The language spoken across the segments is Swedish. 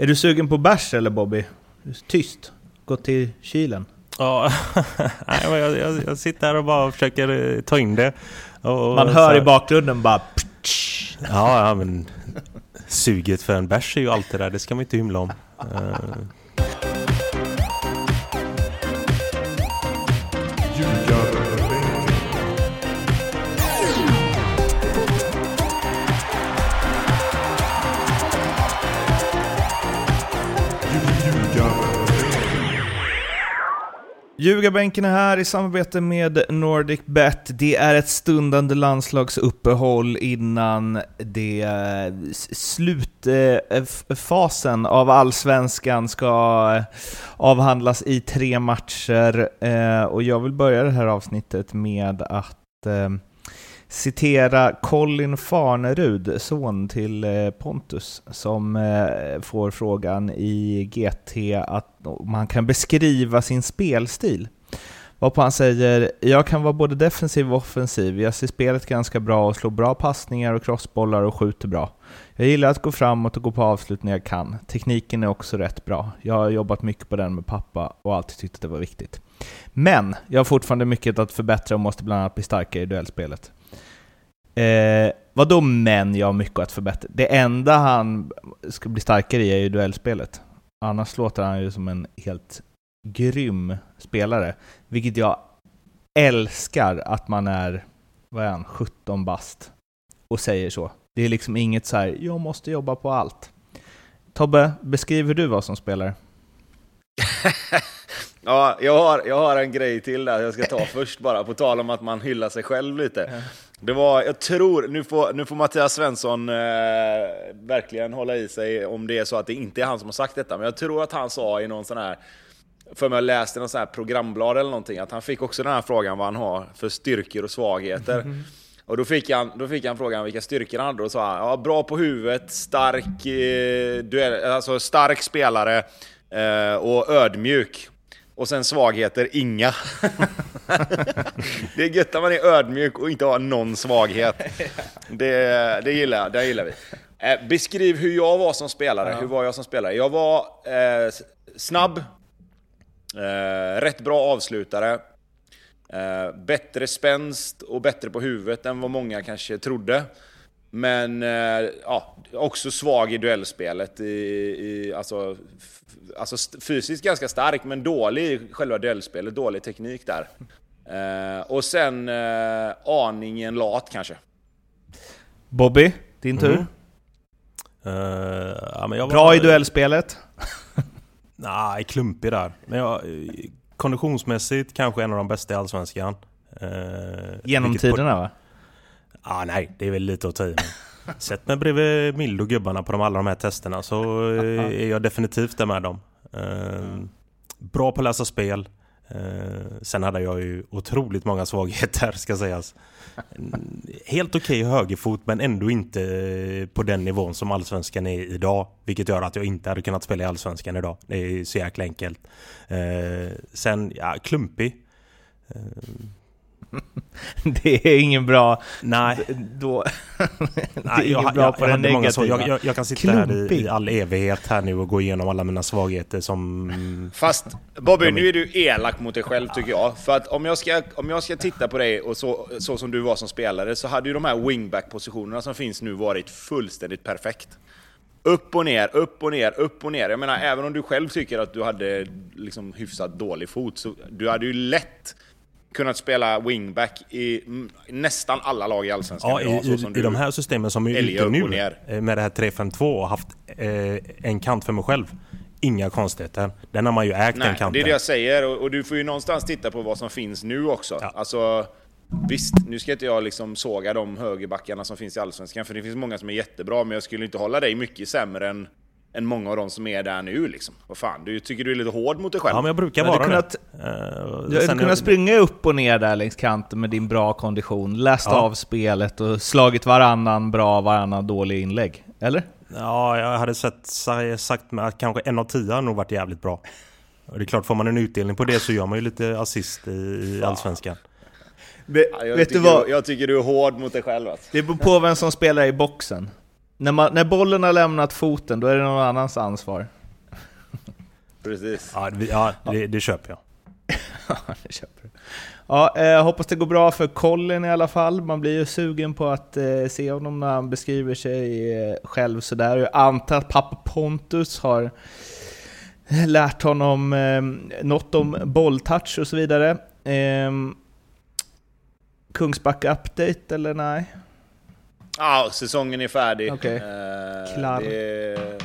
Är du sugen på bärs eller Bobby? Tyst. Gå till kylen. Ja, jag, jag, jag sitter här och bara försöker eh, ta in det. Och, Man så hör här- i bakgrunden bara... Ja, ja, men suget för en bärs är ju alltid där, det ska man inte hymla om. Ljugarbänken är här i samarbete med NordicBet. Det är ett stundande landslagsuppehåll innan det slutfasen eh, av allsvenskan ska eh, avhandlas i tre matcher. Eh, och jag vill börja det här avsnittet med att citera Colin Farnerud, son till eh, Pontus, som eh, får frågan i GT att om han kan beskriva sin spelstil. Varpå han säger “Jag kan vara både defensiv och offensiv. Jag ser spelet ganska bra och slår bra passningar och crossbollar och skjuter bra. Jag gillar att gå framåt och gå på avslut när jag kan. Tekniken är också rätt bra. Jag har jobbat mycket på den med pappa och alltid tyckt att det var viktigt. Men jag har fortfarande mycket att förbättra och måste bland annat bli starkare i duellspelet. Eh, vad då men jag har mycket att förbättra? Det enda han ska bli starkare i är ju duellspelet. Annars låter han ju som en helt grym spelare. Vilket jag älskar att man är, vad är han, 17 bast och säger så. Det är liksom inget så här, jag måste jobba på allt. Tobbe, beskriv hur du var som spelare. Ja, jag har, jag har en grej till där jag ska ta först bara, på tal om att man hyllar sig själv lite. Det var, jag tror, nu får, nu får Mattias Svensson eh, verkligen hålla i sig om det är så att det inte är han som har sagt detta, men jag tror att han sa i någon sån här, för mig jag läste någon sån här programblad eller någonting, att han fick också den här frågan vad han har för styrkor och svagheter. Och då fick, han, då fick han frågan vilka styrkor han hade och sa han, ja, bra på huvudet, stark, eh, duell, alltså stark spelare eh, och ödmjuk. Och sen svagheter, inga. det är gött att man är ödmjuk och inte har någon svaghet. Det, det, gillar, det gillar vi. Eh, beskriv hur jag var som spelare. Hur var jag som spelare? Jag var eh, snabb, eh, rätt bra avslutare, eh, bättre spänst och bättre på huvudet än vad många kanske trodde. Men eh, ja, också svag i duellspelet. I, i, alltså, alltså fysiskt ganska stark, men dålig i själva duellspelet. Dålig teknik där. Eh, och sen eh, aningen lat kanske. Bobby, din tur. Mhm. eh, ja, men jag Bra var- i duellspelet. Nej, klumpig där. Men jag, konditionsmässigt kanske en av de bästa i Allsvenskan. Genom vilket på- tiderna va? Ah, nej, det är väl lite att ta i. Sätt mig bredvid Mild och gubbarna på de, alla de här testerna så eh, är jag definitivt där med dem. Eh, bra på att läsa spel. Eh, sen hade jag ju otroligt många svagheter ska sägas. Mm, Helt okej högerfot men ändå inte på den nivån som Allsvenskan är idag. Vilket gör att jag inte hade kunnat spela i Allsvenskan idag. Det är så jäkla enkelt. Sen, ja, klumpig. Det är ingen bra... nej. Då, det är Nej, ingen jag, bra jag, på jag negativa. jag, jag, jag kan sitta här Klumpig. i, i all evighet här nu och gå igenom alla mina svagheter som... Fast Bobby, nu är du elak mot dig själv tycker jag. För att om jag ska, om jag ska titta på dig och så, så som du var som spelare så hade ju de här wingback-positionerna som finns nu varit fullständigt perfekt. Upp och ner, upp och ner, upp och ner. Jag menar, även om du själv tycker att du hade liksom hyfsat dålig fot, så du hade ju lätt kunnat spela wingback i nästan alla lag i Allsvenskan Ja, idag, i, så i, som i du de här systemen som är ute nu eh, med det här 3-5-2 och haft eh, en kant för mig själv. Inga konstigheter. Den har man ju ägt den Nej, kanten. det är det jag säger och, och du får ju någonstans titta på vad som finns nu också. Ja. Alltså, visst, nu ska inte jag liksom såga de högerbackarna som finns i Allsvenskan, för det finns många som är jättebra, men jag skulle inte hålla dig mycket sämre än, än många av de som är där nu liksom. Vad fan, du tycker du är lite hård mot dig själv? Ja, men jag brukar Du vara kunnat- det. Eh, Du hade kunnat jag- springa upp och ner där längs kanten med din bra kondition, läst Ja. av spelet och slagit varannan bra, varannan dålig inlägg. Eller? Ja, jag hade sett, sa- sagt med att kanske en av tio har nog varit jävligt bra. Och det är klart, får man en utdelning på det så gör man ju lite assist i, i Allsvenskan. Ja, jag, vet du tycker vad? jag tycker du är hård mot dig själv alltså. Det beror på vem som spelar i boxen. När, man, när bollen har lämnat foten, då är det någon annans ansvar. Precis. Ja, vi, ja det, det köper jag. det köper du. Ja, eh, hoppas det går bra för Colin i alla fall. Man blir ju sugen på att eh, se honom när han beskriver sig eh, själv sådär. Jag antar att pappa Pontus har lärt honom eh, något om bolltouch och så vidare. Eh, Kungsbacka-update eller nej? Ja, säsongen är färdig. Okej. Eh, Klar. det-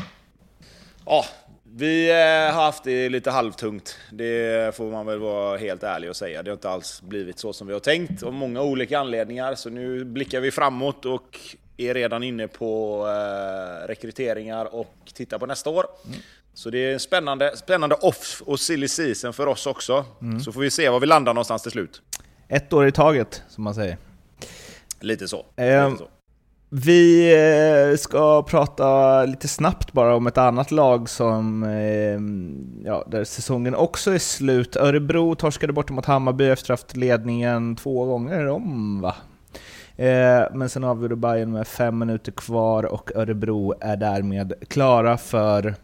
Ja, vi eh, har haft det lite halvtungt. Det får man väl vara helt ärlig och säga. Det har inte alls blivit så som vi har tänkt av många olika anledningar. Så nu blickar vi framåt och är redan inne på eh, rekryteringar och tittar på nästa år. Så det är en spännande, spännande off och silly season för oss också. Så får vi se var vi landar någonstans till slut. Ett år i taget, som man säger. Lite så. Ehm, Lite så. Vi eh, ska prata lite snabbt bara om ett annat lag som, ehm, ja, där säsongen också är slut. Örebro torskade bort mot Hammarby efter att ha haft ledningen två gånger om, va? Eh, men sen avgjorde Bayern med fem minuter kvar och Örebro är därmed klara för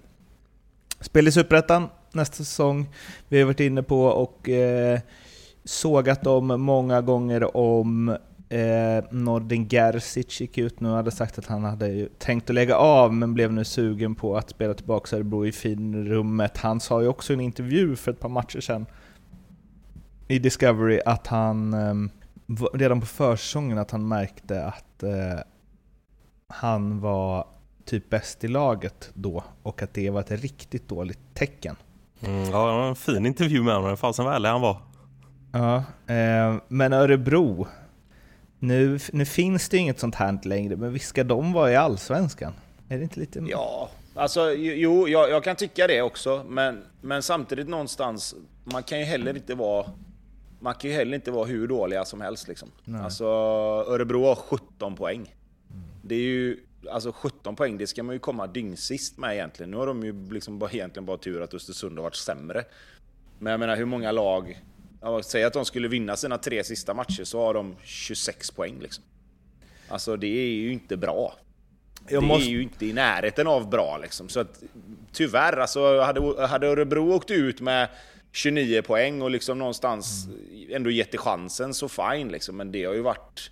spel i Superettan nästa säsong. Vi har varit inne på och eh, sågat dem många gånger om Eh, Nordin Gerzic gick ut nu och hade sagt att han hade tänkt att lägga av men blev nu sugen på att spela tillbaka Örebro i finrummet. Han sa ju också i en intervju för ett par matcher sedan i Discovery att han eh, redan på försäsongen att han märkte att eh, han var typ bäst i laget då och att det var ett riktigt dåligt tecken. Mm, ja, det var en fin intervju med honom. Fasen vad ärlig han var. Ja, eh, men Örebro, nu, nu finns det ju inget sånt här längre, men visst ska de vara i Allsvenskan? Är det inte lite... Ja, alltså jo, jag, jag kan tycka det också, men, men samtidigt någonstans, man kan ju heller inte vara man kan ju heller inte vara hur dåliga som helst liksom. Nej. Alltså Örebro har 17 poäng. Det är ju, alltså 17 poäng, det ska man ju komma dyngsist med egentligen. Nu har de ju liksom bara, egentligen bara tur att Östersund har varit sämre. Men jag menar hur många lag, ja, säg att de skulle vinna sina tre sista matcher så har de 26 poäng liksom. Alltså det är ju inte bra. Jag det måste- är ju inte i närheten av bra liksom. Så att, tyvärr, alltså, hade, hade Örebro åkt ut med 29 poäng och liksom någonstans ändå gett det chansen så fine liksom. Men det har ju varit...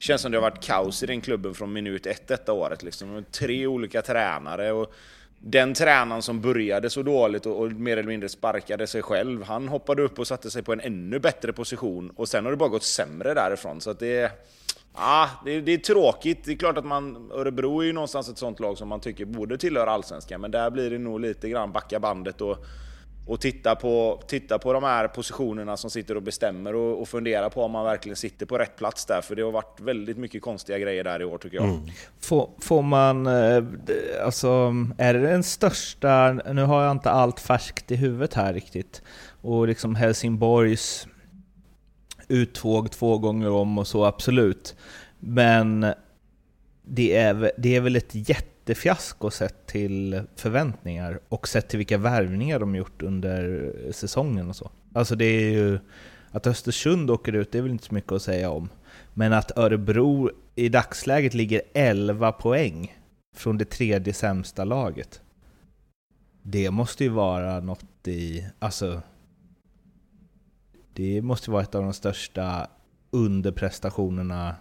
Känns som det har varit kaos i den klubben från minut ett detta året liksom. Tre olika tränare och den tränaren som började så dåligt och, och mer eller mindre sparkade sig själv, han hoppade upp och satte sig på en ännu bättre position och sen har det bara gått sämre därifrån. Så att det, ah, det, det är tråkigt. Det är klart att man, Örebro är ju någonstans ett sånt lag som man tycker borde tillhöra Allsvenskan, men där blir det nog lite grann backa bandet och, och titta, på, titta på de här positionerna som sitter och bestämmer och, och fundera på om man verkligen sitter på rätt plats där, för det har varit väldigt mycket konstiga grejer där i år tycker jag. Får, får man, eh, alltså, är det den största, nu har jag inte allt färskt i huvudet här riktigt, och liksom Helsingborgs uttåg två gånger om och så, absolut. Men det är, det är väl ett jättefiasko sett till förväntningar och sett till vilka värvningar de gjort under säsongen och så. Alltså det är ju, att Östersund åker ut, det är väl inte så mycket att säga om. Men att Örebro i dagsläget ligger 11 poäng från det tredje sämsta laget. Det måste ju vara något i, alltså... Det måste vara ett av de största underprestationerna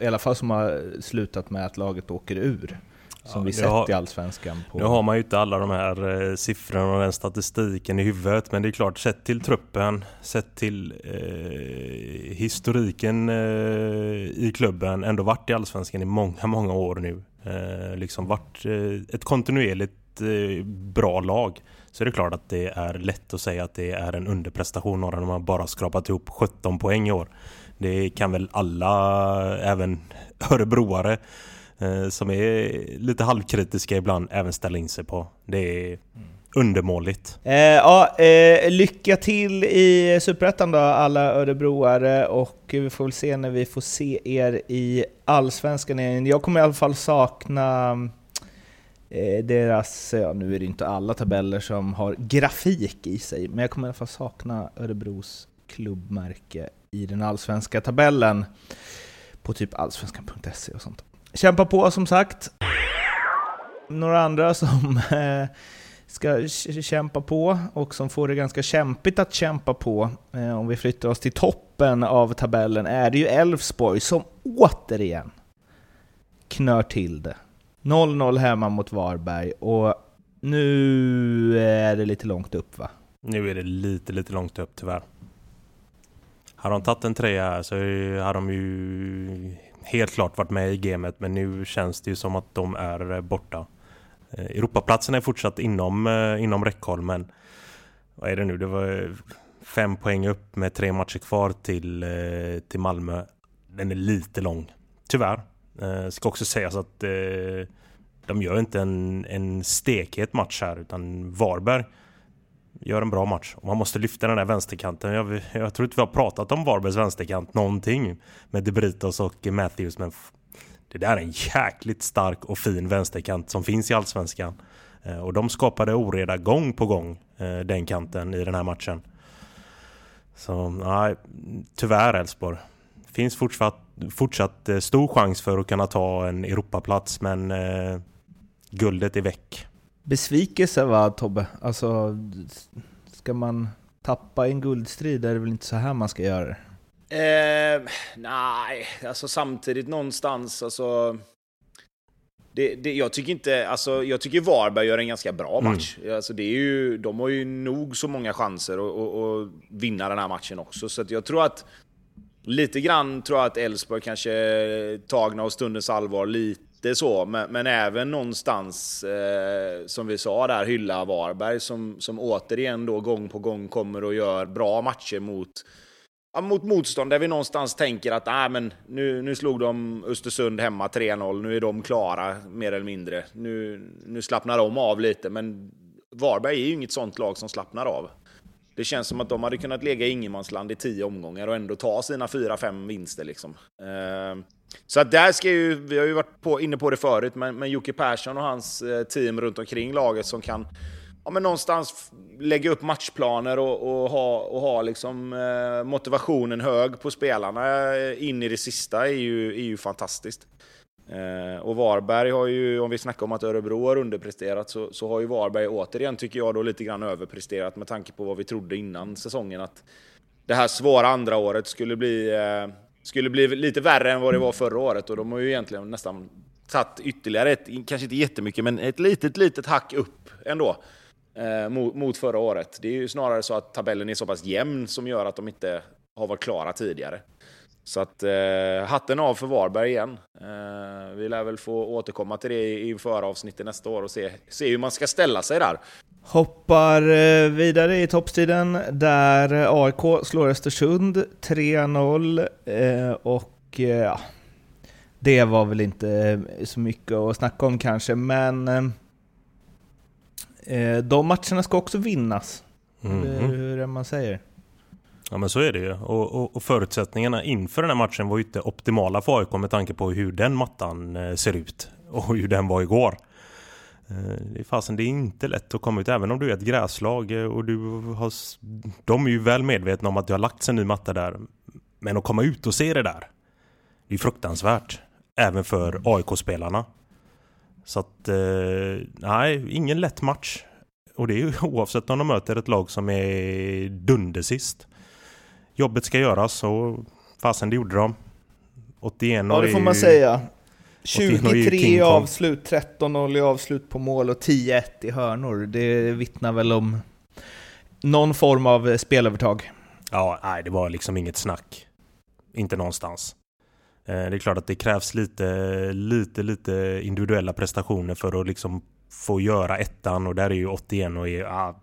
i alla fall som har slutat med att laget åker ur. Som Ja, vi sett har- i Allsvenskan. På, Nu har man ju inte alla de här eh, siffrorna och den statistiken i huvudet men det är klart sett till truppen, sett till eh, historiken eh, i klubben, ändå varit i Allsvenskan i många, många år nu. Eh, liksom varit eh, ett kontinuerligt bra lag. Så är det klart att det är lätt att säga att det är en underprestation när har bara skrapat ihop 17 poäng i år. Det kan väl alla, även örebroare eh, som är lite halvkritiska ibland även ställa in sig på. Det är undermåligt. Eh, ja, eh, lycka till i Superettan då alla örebroare och vi får väl se när vi får se er i Allsvenskan igen. Jag kommer i alla fall sakna eh, deras, ja nu är det inte alla tabeller som har grafik i sig, men jag kommer i alla fall sakna Örebros klubbmärke i den allsvenska tabellen. på typ allsvenskan.se och sånt. Kämpa på som sagt. Några andra som eh, ska kämpa på och som får det ganska kämpigt att kämpa på, eh, om vi flyttar oss till toppen av tabellen, är det ju Elfsborg som återigen knör till det. 0-0 hemma mot Varberg och nu är det lite långt upp va? Nu är det lite, lite långt upp tyvärr. Har de tagit en trea så har de ju helt klart varit med i gamet men nu känns det ju som att de är borta. Eh, Europaplatsen är fortsatt inom, eh, inom räckhåll men vad är det nu? Det var eh, fem poäng upp med tre matcher kvar till, till Malmö. Den är lite lång, tyvärr. Ska också sägas att de gör inte en, en stekhet match här utan Varberg gör en bra match. Och man måste lyfta den där vänsterkanten. Jag, jag tror inte vi har pratat om Varbergs vänsterkant någonting med Debritos och Matthews men det där är en jäkligt stark och fin vänsterkant som finns i Allsvenskan. Eh, och de skapade oreda gång på gång, eh, den kanten i den här matchen. Så nej, tyvärr Elfsborg. Finns fortsatt, fortsatt eh, stor chans för att kunna ta en Europaplats men eh, guldet är väck. Besvikelse va Tobbe? Alltså, ska man tappa en guldstrid är det väl inte så här man ska göra det? Eh, nej, alltså samtidigt någonstans, alltså... Det, det, jag tycker inte, alltså jag tycker Varberg gör en ganska bra mm. match. Mm. Alltså det är ju, de har ju nog så många chanser att, att vinna den här matchen också. Så jag tror att lite grann tror jag att Elfsborg kanske tagna av stundens allvar lite så, men, men även någonstans eh, som vi sa där hylla Varberg som, som återigen då gång på gång kommer och gör bra matcher mot ja, mot motstånd där vi någonstans tänker att ah, men nu, nu slog de Östersund hemma 3-0, nu är de klara mer eller mindre. Nu, nu slappnar de av lite, men Varberg är ju inget sånt lag som slappnar av. Det känns som att de hade kunnat lägga ingenmansland i tio omgångar och ändå ta sina fyra, fem vinster. Liksom. Eh, så att där ska ju, vi har ju varit på, inne på det förut, men, men Jocke Persson och hans eh, team runt omkring laget som kan ja, men någonstans lägga upp matchplaner och, och ha, och ha liksom, eh, motivationen hög på spelarna eh, in i det sista är ju, är ju fantastiskt. Eh, och Varberg har ju, om vi snackar om att Örebro har underpresterat, så, så har ju Varberg återigen, tycker jag, då lite grann överpresterat med tanke på vad vi trodde innan säsongen. Att det här svåra andra året skulle bli, eh, skulle bli lite värre än vad det var förra året och de har ju egentligen nästan tagit ytterligare ett, kanske inte jättemycket, men ett litet, litet hack upp ändå eh, mot, mot, förra året. Det är ju snarare så att tabellen är så pass jämn som gör att de inte har varit klara tidigare. Så att eh, hatten av för Varberg igen. Eh, vi lär väl få återkomma till det inför avsnittet nästa år och se, se hur man ska ställa sig där. Hoppar eh, vidare i toppstriden där AIK slår Östersund 3-0 eh, och eh, ja, det var väl inte så mycket att snacka om kanske, men de matcherna ska också vinnas. Mm. Hur är det man säger? Ja men så är det ju. Och, och, och, förutsättningarna inför den här matchen var ju inte optimala för AIK med tanke på hur den mattan ser ut. Och hur den var igår. Eh, det är fasen, det är inte lätt att komma ut även om du är ett gräslag och du har... De är ju väl medvetna om att det har lagts en ny matta där. Men att komma ut och se det där. Det är fruktansvärt. Även för AIK-spelarna. Så att, eh, nej, ingen lätt match. Och det är ju oavsett om de möter ett lag som är dundersist. Jobbet ska göras och fasen det gjorde de. 81 Ja, det får man säga. 23 i avslut, 13-0 i avslut på mål och 10-1 i hörnor. Det vittnar väl om någon form av spelövertag. Ja, nej, det var liksom inget snack. Inte någonstans. Eh, det är klart att det krävs lite, lite, lite individuella prestationer för att liksom få göra ettan och där är ju 81 och är, ah,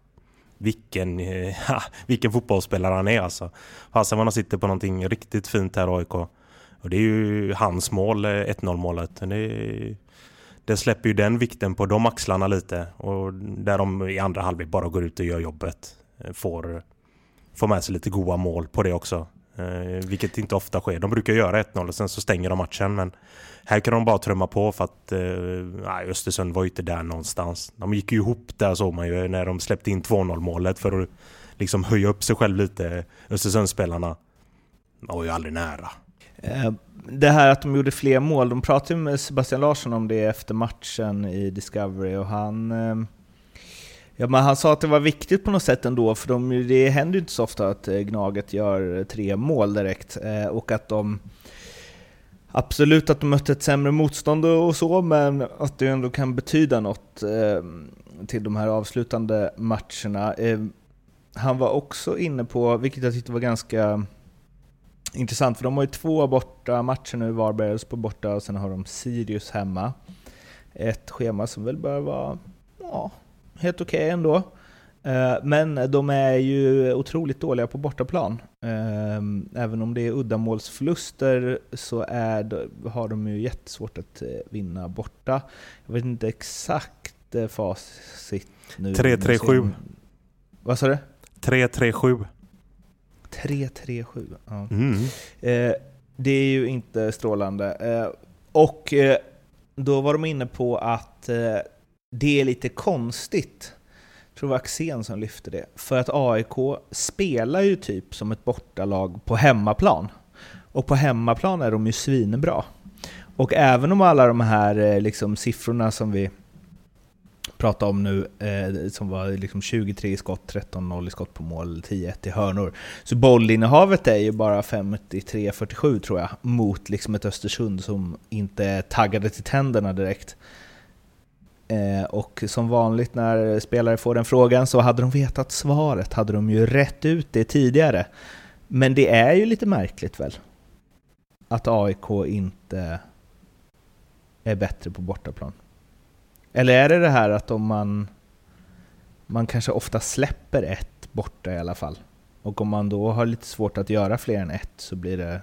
vilken, ah, vilken fotbollsspelare han är alltså. Fasen vad han sitter på någonting riktigt fint här AIK. Och det är ju hans mål, eh, 1-0 målet. Det, det släpper ju den vikten på de axlarna lite och där de i andra halvlek bara går ut och gör jobbet. Eh, får, får med sig lite goda mål på det också. Eh, vilket inte ofta sker. De brukar göra 1-0 och sen så stänger de matchen. Men här kan de bara trumma på för att eh, Östersund var ju inte där någonstans. De gick ju ihop där såg man ju när de släppte in 2-0 målet för att liksom höja upp sig själv lite. Östersundsspelarna var ju aldrig nära. Eh, det här att de gjorde fler mål, de pratade med Sebastian Larsson om det efter matchen i Discovery och han eh, Ja, men han sa att det var viktigt på något sätt ändå, för de, det händer ju inte så ofta att eh, Gnaget gör tre mål direkt. Och att de... Absolut att de mötte ett sämre motstånd och så, men att det ändå kan betyda något till de här avslutande matcherna. Han var också inne på, vilket jag tyckte var ganska intressant, för de har ju två borta matcher nu, Varbergs på borta och sen har de Sirius hemma. Ett schema som väl bör vara ja, helt okej okay ändå. Eh, men de är ju otroligt dåliga på bortaplan. Eh, även om det är uddamålsförluster så är, har de ju jättesvårt att eh, vinna borta. Jag vet inte exakt facit nu. 3-3-7. Vad sa du? 3-3-7. 337. Ja. Mm. Eh, det är ju inte strålande. Eh, och eh, då var de inne på att eh, det är lite konstigt, jag tror det var Axén som lyfte det, för att AIK spelar ju typ som ett bortalag på hemmaplan. Och på hemmaplan är de ju svinbra. Och även om alla de här eh, liksom, siffrorna som vi prata om nu, eh, som var liksom 23 i skott, 13-0 i skott på mål, 10-1 i hörnor. Så bollinnehavet är ju bara 53-47 tror jag, mot liksom ett Östersund som inte är taggade till tänderna direkt. Eh, och som vanligt när spelare får den frågan så hade de vetat svaret, hade de ju rätt ut det tidigare. Men det är ju lite märkligt väl? Att AIK inte är bättre på bortaplan. Eller är det det här att om man, man kanske ofta släpper ett borta i alla fall, och om man då har lite svårt att göra fler än ett så blir det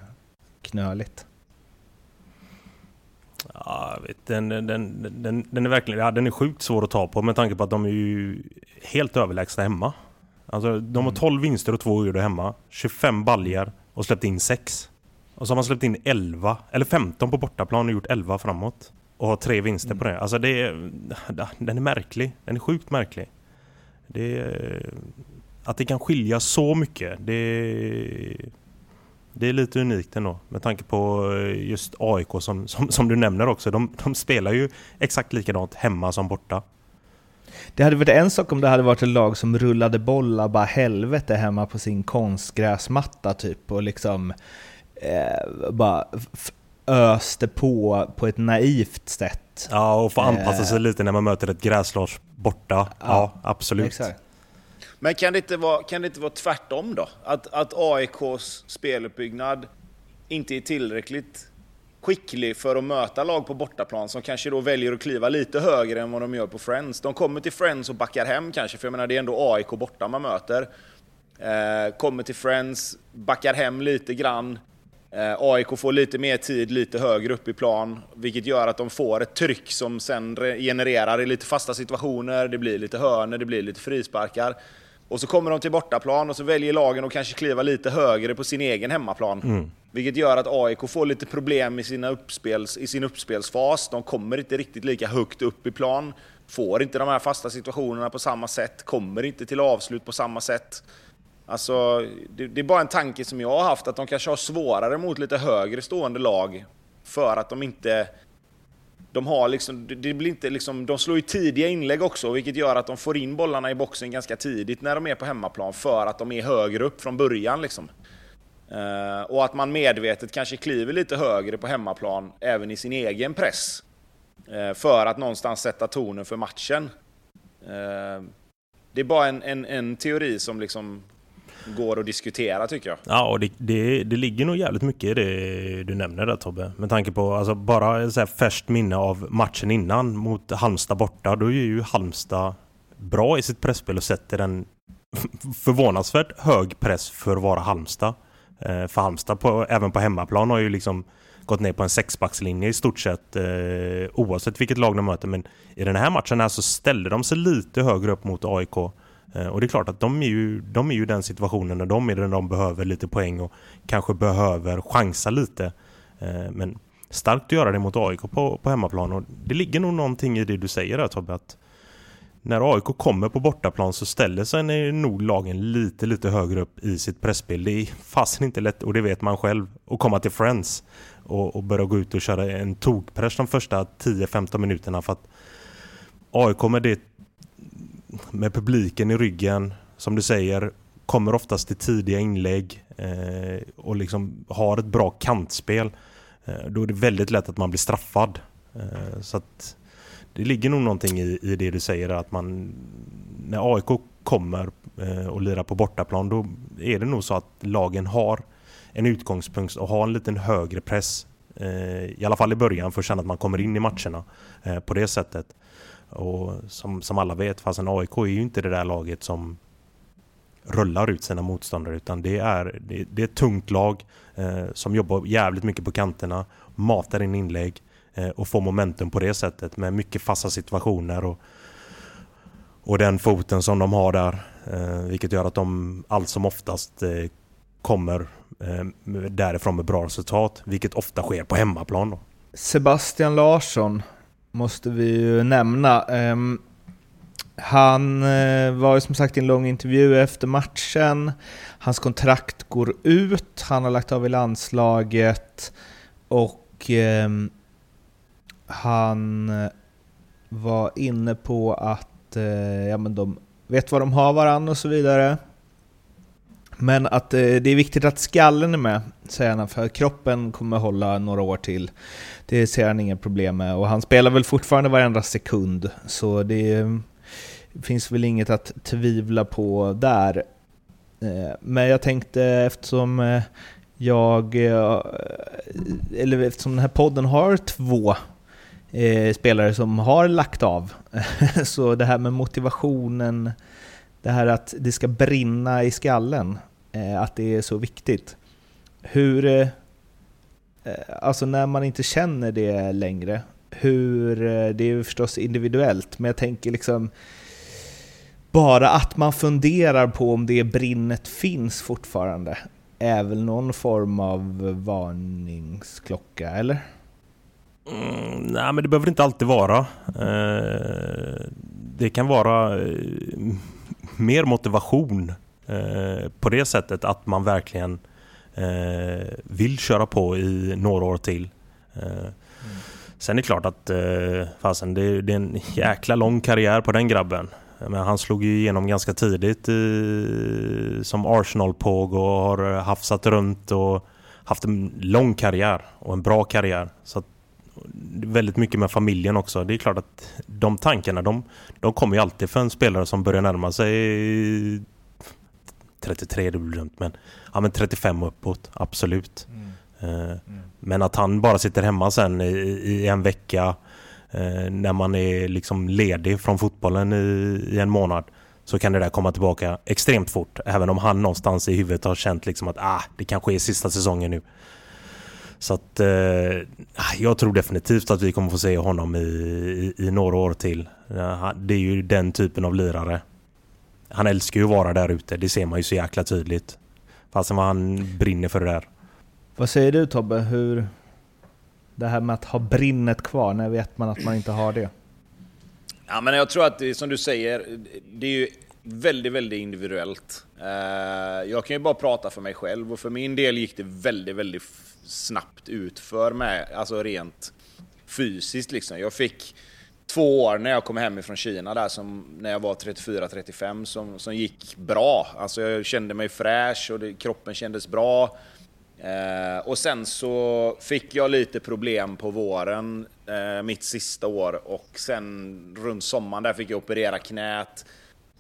knöligt? Ja, vet, den, den, den, den, är verkligen ja, den är sjukt svår att ta på med tanke på att de är ju helt överlägsna hemma. Alltså, de har 12 mm. vinster och 2 oavgjorda hemma, 25 baljar och släppt in 6. Och så har man släppt in 11, eller 15 på bortaplan och gjort 11 framåt och har tre vinster mm. på det. Alltså det är, den är märklig. Den är sjukt märklig. Det är, att det kan skilja så mycket, det, det är lite unikt ändå. Med tanke på just AIK som, som, som du nämner också. De, de spelar ju exakt likadant hemma som borta. Det hade varit en sak om det hade varit ett lag som rullade bollar bara helvete hemma på sin konstgräsmatta typ och liksom eh, bara öste på på ett naivt sätt. Ja, och få anpassa sig eh. lite när man möter ett gräslag borta. Ja, ja absolut. Exakt. Men kan det, inte vara, kan det inte vara tvärtom då? Att, att AIKs speluppbyggnad inte är tillräckligt skicklig för att möta lag på bortaplan som kanske då väljer att kliva lite högre än vad de gör på Friends. De kommer till Friends och backar hem kanske, för jag menar det är ändå AIK borta man möter. Eh, kommer till Friends, backar hem lite grann, AIK får lite mer tid lite högre upp i plan, vilket gör att de får ett tryck som sen genererar i lite fasta situationer, det blir lite hörner, det blir lite frisparkar. Och så kommer de till bortaplan och så väljer lagen att kanske kliva lite högre på sin egen hemmaplan. Mm. Vilket gör att AIK får lite problem i, sina uppspels, i sin uppspelsfas. De kommer inte riktigt lika högt upp i plan, får inte de här fasta situationerna på samma sätt, kommer inte till avslut på samma sätt. Alltså, det, det, är bara en tanke som jag har haft, att de kanske har svårare mot lite högre stående lag för att de inte... De har liksom, det blir inte liksom, de slår ju tidiga inlägg också, vilket gör att de får in bollarna i boxen ganska tidigt när de är på hemmaplan, för att de är högre upp från början. Liksom. Uh, och att man medvetet kanske kliver lite högre på hemmaplan, även i sin egen press. Uh, för att någonstans sätta tonen för matchen. Uh, det är bara en, en, en teori som liksom går att diskutera tycker jag. Ja, och det, det, det ligger nog jävligt mycket i det du nämner där Tobbe. Med tanke på, alltså bara så här färskt minne av matchen innan mot Halmstad borta. Då är ju Halmstad bra i sitt pressspel och sätter en förvånansvärt hög press för att vara Halmstad. Eh, för Halmstad, på, även på hemmaplan, har ju liksom gått ner på en sexbackslinje i stort sett eh, oavsett vilket lag de möter. Men i den här matchen här så ställde de sig lite högre upp mot AIK Eh, Eh, och det är klart att de är ju, de är ju den situationen när de är där de behöver lite poäng och kanske behöver chansa lite. Eh, men starkt att göra det mot AIK på, på hemmaplan och det ligger nog någonting i det du säger där Tobbe att när AIK kommer på bortaplan så ställer sig nog lagen lite, lite högre upp i sitt pressbild. Det är fasen inte lätt, och det vet man själv, att komma till Friends och, och börja gå ut och köra en tokpress de första 10-15 minuterna för att AIK med det med publiken i ryggen, som du säger, kommer oftast till tidiga inlägg eh, och liksom har ett bra kantspel. Eh, då är det väldigt lätt att man blir straffad. Eh, så att det ligger nog någonting i, i det du säger att man när AIK kommer eh, och lirar på bortaplan då är det nog så att lagen har en utgångspunkt och har en liten högre press. Eh, I alla fall i början för att känna att man kommer in i matcherna eh, på det sättet. Och som, som alla vet, fast en AIK är ju inte det där laget som rullar ut sina motståndare utan det är, det, det är ett tungt lag eh, som jobbar jävligt mycket på kanterna, matar in inlägg eh, och får momentum på det sättet med mycket fasta situationer och, och den foten som de har där eh, vilket gör att de allt som oftast eh, kommer eh, därifrån med bra resultat vilket ofta sker på hemmaplan. Då. Sebastian Larsson måste vi ju nämna. Um, han eh, var ju som sagt i en lång intervju efter matchen. Hans kontrakt går ut, han har lagt av i landslaget och um, han eh, var inne på att uh, ja, men de vet vad de har varann och så vidare. Men att eh, det är viktigt att skallen är med, säger han, för kroppen kommer hålla några år till. Det ser han inga problem med och han spelar väl fortfarande varenda sekund så det eh, finns väl inget att tvivla på där. Eh, men jag tänkte eftersom eh, jag, eh, eller eftersom den här podden har två eh, spelare som har lagt av, så det här med motivationen, det här att det ska brinna i skallen, eh, att det är så viktigt. Hur, eh, eh, alltså när man inte känner det längre, hur, det är ju förstås individuellt, men jag tänker liksom bara att man funderar på om det brinnet finns fortfarande är väl någon form av varningsklocka, eller? Mm, nej, men det behöver inte alltid vara. Eh, det kan vara eh, mer motivation eh, på det sättet att man verkligen eh, vill köra på i några år till. Eh, mm. Sen är det klart att eh, fasen, det, det, är en jäkla lång karriär på den grabben. Men han slog ju igenom ganska tidigt i, som Arsenal-påg och har eh, hafsat runt och haft en lång karriär och en bra karriär. Så att, väldigt mycket med familjen också. Det är klart att de tankarna de, de kommer ju alltid för en spelare som börjar närma sig 33 det blir dumt men, ja, men 35 uppåt, absolut. Mm. Uh, mm. Men att han bara sitter hemma sen i, i en vecka uh, när man är liksom ledig från fotbollen i, i, en månad så kan det där komma tillbaka extremt fort. Även om han någonstans i huvudet har känt liksom att ah, det kanske är sista säsongen nu. Så att uh, jag tror definitivt att vi kommer få se honom i, i, i några år till. det är ju den typen av lirare han älskar ju att vara där ute, det ser man ju så jäkla tydligt. Fastän vad han brinner för det där. Vad säger du Tobbe? Hur... Det här med att ha brinnet kvar, när vet man att man inte har det? Ja, men jag tror att det, som du säger, det är ju väldigt, väldigt individuellt. Eh, jag kan ju bara prata för mig själv och för min del gick det väldigt, väldigt snabbt utför med, alltså rent fysiskt liksom. Jag fick två år när jag kom hem ifrån Kina där, som, när jag var 34-35, som, som gick bra. Alltså jag kände mig fräsch och det, kroppen kändes bra. Eh, och sen så fick jag lite problem på våren, eh, mitt sista år, och sen runt sommaren där fick jag operera knät.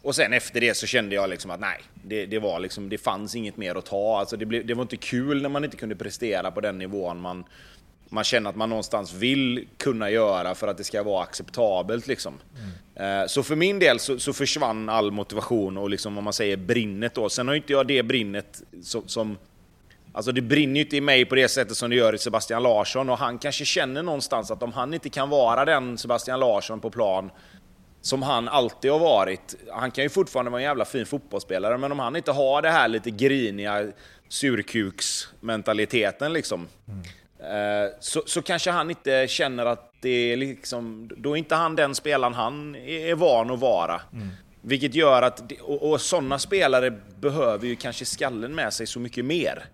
Och sen efter det så kände jag liksom att nej, det, det var liksom, det fanns inget mer att ta. Alltså det, blev, det var inte kul när man inte kunde prestera på den nivån man, man känner att man någonstans vill kunna göra för att det ska vara acceptabelt. Liksom. Mm. Så för min del så, så, försvann all motivation och liksom, om man säger brinnet då. Sen har inte jag det brinnet som, som Alltså det brinner ju inte i mig på det sättet som det gör i Sebastian Larsson och han kanske känner någonstans att om han inte kan vara den Sebastian Larsson på plan som han alltid har varit. Han kan ju fortfarande vara en jävla fin fotbollsspelare, men om han inte har det här lite griniga surkuksmentaliteten liksom. Mm. Så, så kanske han inte känner att det är liksom, då är inte han den spelaren han är van att vara. Mm. Vilket gör att, och, och sådana spelare behöver ju kanske skallen med sig så mycket mer.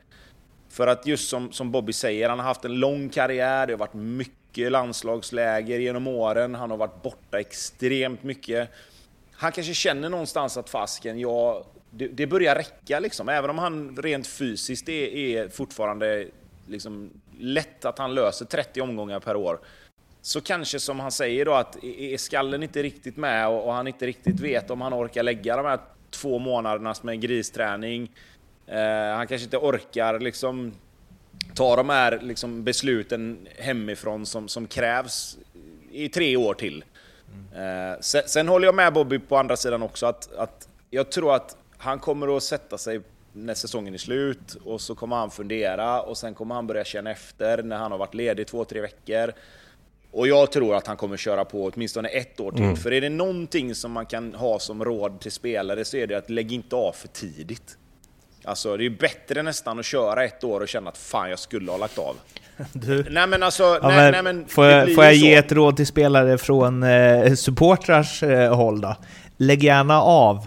För att just som, som Bobby säger, han har haft en lång karriär, det har varit mycket landslagsläger genom åren, han har varit borta extremt mycket. Han kanske känner någonstans att fasken, ja, det, det börjar räcka liksom. Även om han rent fysiskt är, är fortfarande liksom lätt att han löser 30 omgångar per år. Så kanske som han säger då att är skallen inte riktigt med och, och han inte riktigt vet om han orkar lägga de här två månaderna med gristräning. Eh, han kanske inte orkar liksom ta de här liksom, besluten hemifrån som, som krävs i tre år till. Mm. Eh, sen, sen, håller jag med Bobby på andra sidan också att, att jag tror att han kommer att sätta sig när säsongen är slut och så kommer han fundera och sen kommer han börja känna efter när han har varit ledig två, tre veckor. Och jag tror att han kommer köra på åtminstone ett år till. Mm. För är det någonting som man kan ha som råd till spelare så är det att lägg inte av för tidigt. Alltså det är bättre nästan att köra ett år och känna att fan jag skulle ha lagt av. Du. Nej men alltså, ja, nej, men, nej, men får jag, får jag ge ett råd till spelare från eh, supportrars eh, håll då? Lägg gärna av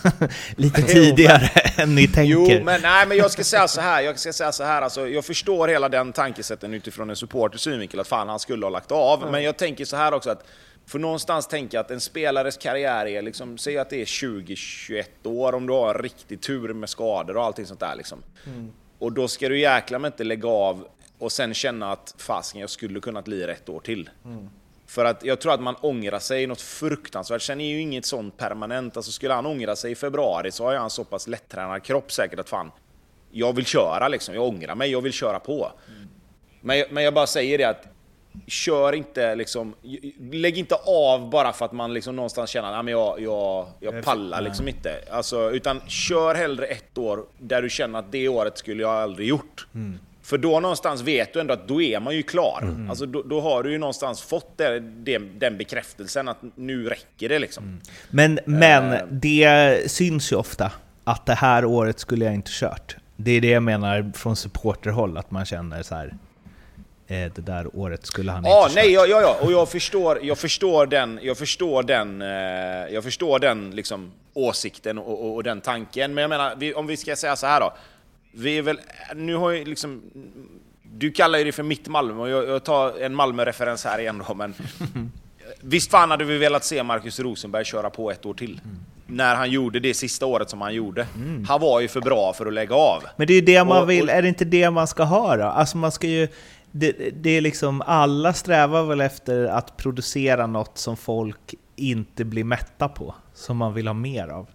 lite tidigare än ni tänker. Jo, men, nej, men jag ska säga så här. Jag ska säga så här alltså, jag förstår hela den tankesätten utifrån en supporters synvinkel, att fan han skulle ha lagt av. Mm. Men jag tänker så här också att för någonstans tänka att en spelares karriär är liksom, säg att det är 20-21 år om du har en riktig tur med skador och allting sånt där liksom. Mm. Och då ska du jäkla med inte lägga av och sen känna att fasken, jag skulle kunnat lira ett år till. Mm. För att jag tror att man ångrar sig något fruktansvärt. Sen är ju inget sånt permanent. Alltså skulle han ångra sig i februari så har han så pass lättränad kropp säkert att fan, jag vill köra liksom. Jag ångrar mig, jag vill köra på. Mm. Men, men jag bara säger det att kör inte liksom, lägg inte av bara för att man liksom någonstans känner att jag, jag, jag pallar liksom inte. Alltså, utan kör hellre ett år där du känner att det året skulle jag aldrig gjort. Mm. För då någonstans vet du ändå att då är man ju klar. Mm. Alltså då, då, har du ju någonstans fått det, det, den bekräftelsen att nu räcker det liksom. Mm. Men, men uh, det syns ju ofta att det här året skulle jag inte kört. Det är det jag menar från supporterhåll, att man känner så här. Eh, det där året skulle han ah, inte nej, kört. Ja, ja, och jag förstår, jag förstår den, jag förstår den, eh, jag förstår den liksom, åsikten och, och, och den tanken. Men jag menar, vi, om vi ska säga så här då vi är väl, nu har ju liksom, du kallar ju det för mitt Malmö och jag, jag tar en Malmö-referens här igen då, men visst fan hade vi velat se Marcus Rosenberg köra på ett år till. Mm. När han gjorde det sista året som han gjorde. Mm. Han var ju för bra för att lägga av. Men det är ju det man vill, och, är det inte det man ska höra? Alltså man ska ju, det, det är liksom, alla strävar väl efter att producera något som folk inte blir mätta på, som man vill ha mer av.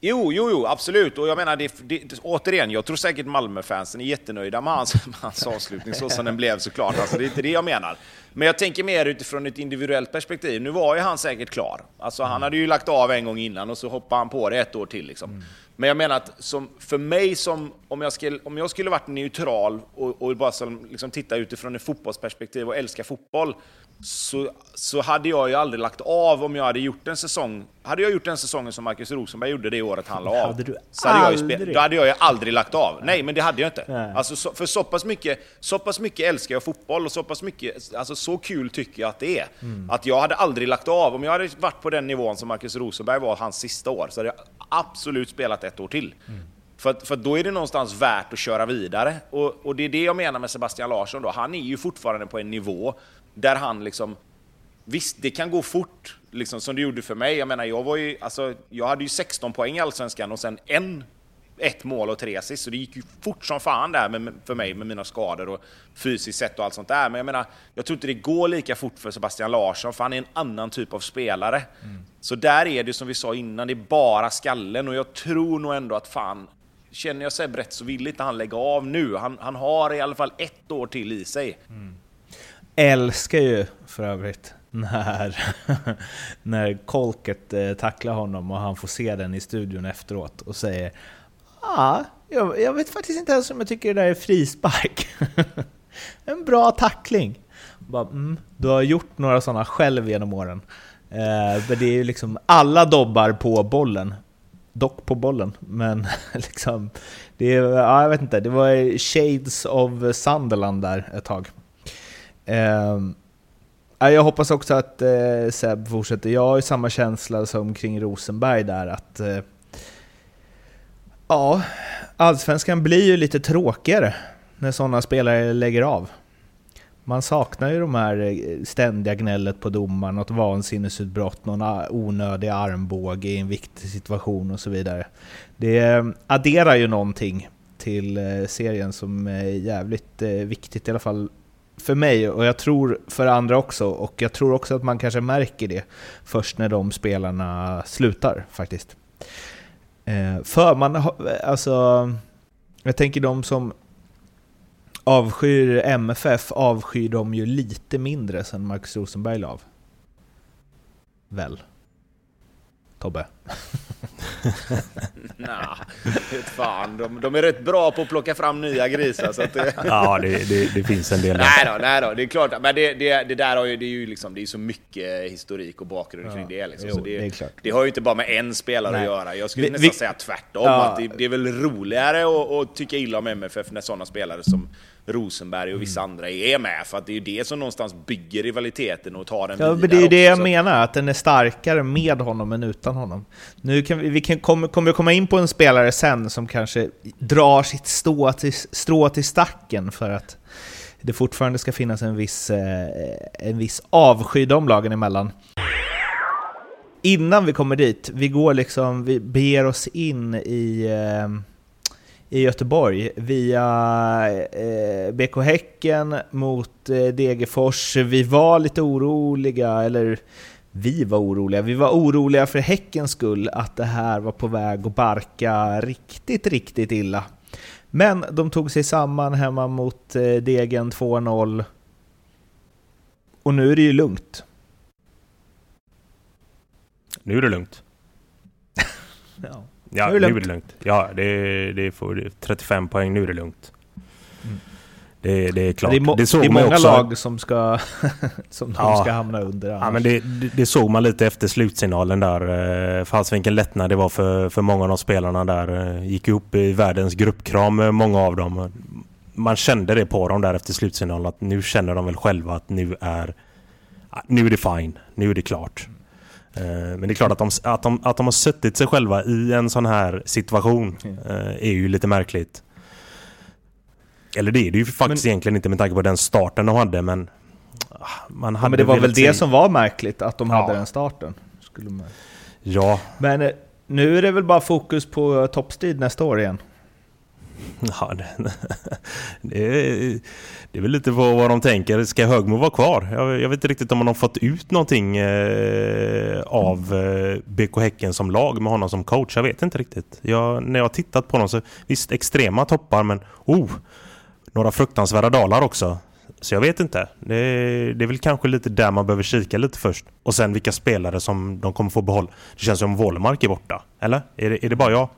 Jo, jo, jo, absolut. Och jag menar, det, det, återigen, jag tror säkert Malmö-fansen är jättenöjda med hans, med hans avslutning så som den blev såklart. Alltså, det är inte det jag menar. Men jag tänker mer utifrån ett individuellt perspektiv. Nu var ju han säkert klar. Alltså, han hade ju lagt av en gång innan och så hoppade han på det ett år till. Liksom. Mm. Men jag menar att som, för mig, som, om, jag skulle, om jag skulle varit neutral och, och bara som, liksom, titta utifrån ett fotbollsperspektiv och älska fotboll, så, så hade jag ju aldrig lagt av om jag hade gjort en säsong. Hade jag gjort den säsongen som Marcus Rosenberg gjorde det året han la av, hade du så hade aldrig? jag ju, då hade jag ju aldrig lagt av. Nej, men det hade jag inte. Alltså, så, för så pass, mycket, så pass mycket älskar jag fotboll och så pass mycket, alltså så kul tycker jag att det är. Mm. Att jag hade aldrig lagt av. Om jag hade varit på den nivån som Marcus Rosenberg var hans sista år, så hade jag absolut spelat ett år till. Mm. För, för då är det någonstans värt att köra vidare. Och, och, det är det jag menar med Sebastian Larsson då. Han är ju fortfarande på en nivå där han liksom... Visst, det kan gå fort, liksom som det gjorde för mig. Jag menar, jag var ju... Alltså, jag hade ju 16 poäng i Allsvenskan och sen en ett mål och tre assist, så det gick ju fort som fan där med, för mig med mina skador och fysiskt sett och allt sånt där. Men jag menar, jag tror inte det går lika fort för Sebastian Larsson, för han är en annan typ av spelare. Mm. Så där är det som vi sa innan, det är bara skallen och jag tror nog ändå att fan, känner jag Seb rätt så vill inte han lägga av nu. Han, han har i alla fall ett år till i sig. Mm. Älskar ju för övrigt när, när Kolket eh, tacklar honom och han får se den i studion efteråt och säger Ja, jag, jag, vet faktiskt inte ens om jag tycker det där är frispark. en bra tackling. Bara, mm, du har gjort några sådana själv genom åren. Eh, men det är ju liksom alla dobbar på bollen. Dock på bollen, men liksom... Det är, ja, jag vet inte, det var shades of Sunderland där ett tag. Eh, Jag hoppas också att eh, Seb fortsätter. Jag har ju samma känsla som kring Rosenberg där att... Eh, Ja, allsvenskan blir ju lite tråkigare när sådana spelare lägger av. Man saknar ju de här eh, ständiga gnället på domaren, något vansinnesutbrott, någon ah, onödig armbåge i en viktig situation och så vidare. Det eh, adderar ju någonting till eh, serien som är jävligt viktigt, i alla fall för mig och jag tror för andra också. Och jag tror också att man kanske märker det först när de spelarna slutar faktiskt. Eh, för man, har, alltså, jag tänker de som avskyr MFF avskyr de ju lite mindre sen Marcus Rosenberg la av. Väl? Tobbe? nah, fan. De, de, är rätt bra på att plocka fram nya grisar. Så det... ja, det, det, det, finns en del. Nej då, nej då, det är klart. Men det, det, där har ju, det är ju liksom, det är så mycket historik och bakgrund kring det. Liksom. Jo, det, har ju inte bara med en spelare nej. att göra. Jag skulle vi, nästan vi, säga tvärtom. Ja. Att det, det, är väl roligare att, att tycka illa om MFF när sådana spelare som Rosenberg och vissa mm. andra är med. För att det är ju det som någonstans bygger rivaliteten och tar den ja, men Det är ju det jag menar, att den är starkare med honom än utan honom. Nu kan vi, vi kan, kommer, kommer komma in på en spelare sen som kanske drar sitt strå till, strå till stacken för att det fortfarande ska finnas en viss, eh, en viss avsky de lagen emellan. Innan vi kommer dit, vi går liksom, vi beger oss in i eh, i Göteborg via eh, BK Häcken mot eh, Degerfors. Vi var lite oroliga, eller vi var oroliga. Vi var oroliga för Häckens skull att det här var på väg att barka riktigt, riktigt illa. Men de tog sig samman hemma mot eh, Degen 2-0. Och nu är det ju lugnt. Nu är det lugnt ja. Nu är det lugnt. Är det lugnt. Ja, det, det får 35 poäng. Nu är det lugnt. Mm. Det, det, är klart. Det är, det det är många också. lag som ska, som ja. ska hamna under. Annars. Ja, men det, det, såg man lite efter slutsignalen där. Eh, Fast vilken lättnad det var för, för många av de spelarna där. Eh, gick upp i världens gruppkram, eh, många av dem. Man kände det på dem där efter slutsignalen att nu känner de väl själva att nu är nu är det fine. Nu är det klart. Eh, men det är klart att de, att, de, att de har suttit sig själva i en sån här situation eh, är ju lite märkligt. Eller det är det ju faktiskt men, egentligen inte med tanke på den starten de hade men... Ah, man hade ja, men det var väl det som var märkligt, att de ja. hade den starten. Skulle man... Ja. Men eh, nu är det väl bara fokus på toppstrid nästa år igen? Ja, det, det, är, det är väl lite på vad de tänker. Ska Högmo vara kvar? Jag, jag vet inte riktigt om man har fått ut någonting eh, av eh, BK Häcken som lag med honom som coach. Jag vet inte riktigt. Jag, när jag har tittat på honom så visst extrema toppar men oh, några fruktansvärda dalar också. Så jag vet inte. Det, det är väl kanske lite där man behöver kika lite först. Och sen vilka spelare som de kommer få behålla. Det känns som Wålemark är borta. Eller? Är det, är det bara jag?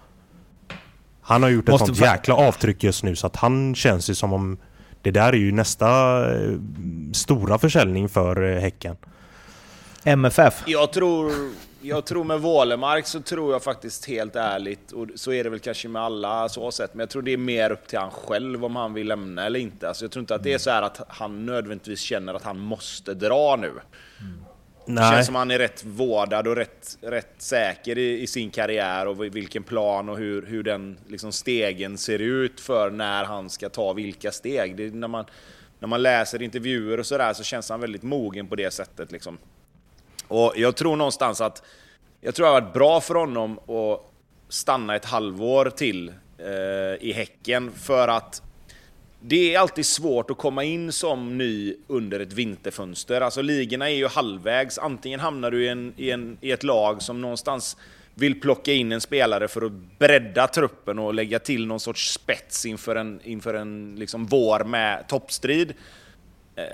Han har gjort ett sånt jäkla avtryck just nu så att han känns ju som om det där är ju nästa eh, stora försäljning för eh, Häcken. MFF? Jag tror, jag tror med Wålemark så tror jag faktiskt helt ärligt, och så är det väl kanske med alla så sätt, men jag tror det är mer upp till han själv om han vill lämna eller inte. Alltså jag tror inte att det är så här att han nödvändigtvis känner att han måste dra nu. Nej. Det känns som han är rätt vårdad och rätt, rätt säker i, i, sin karriär och vilken plan och hur, hur den liksom stegen ser ut för när han ska ta vilka steg. Det, när, man, när man läser intervjuer och sådär så känns han väldigt mogen på det sättet. Liksom. Och jag tror någonstans att jag tror det har varit bra för honom att stanna ett halvår till eh, i Häcken för att det är alltid svårt att komma in som ny under ett vinterfönster. Alltså ligorna är ju halvvägs. Antingen hamnar du i, en, i, en, i ett lag som någonstans vill plocka in en spelare för att bredda truppen och lägga till någon sorts spets inför en, inför en liksom vår med toppstrid. Eh,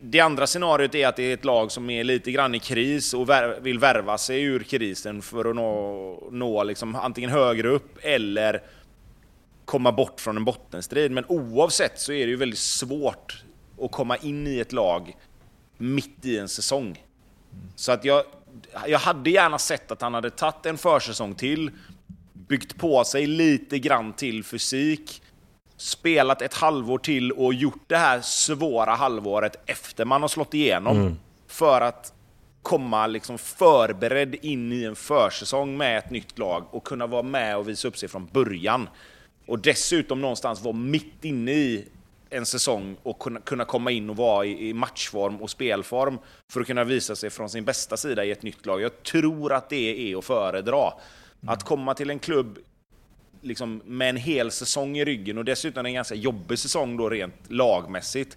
det andra scenariot är att det är ett lag som är lite grann i kris och vill värva sig ur krisen för att nå, nå liksom antingen högre upp eller komma bort från en bottenstrid. Men oavsett så är det ju väldigt svårt att komma in i ett lag mitt i en säsong. Så att jag, jag hade gärna sett att han hade tagit en försäsong till, byggt på sig lite grann till fysik spelat ett halvår till och gjort det här svåra halvåret efter man har slått igenom. Mm. För att komma liksom förberedd in i en försäsong med ett nytt lag och kunna vara med och visa upp sig från början. Och dessutom någonstans vara mitt inne i en säsong och kunna, kunna komma in och vara i, i, matchform och spelform för att kunna visa sig från sin bästa sida i ett nytt lag. Jag tror att det är att föredra. Mm. Att komma till en klubb liksom, med en hel säsong i ryggen och dessutom en ganska jobbig säsong då rent lagmässigt.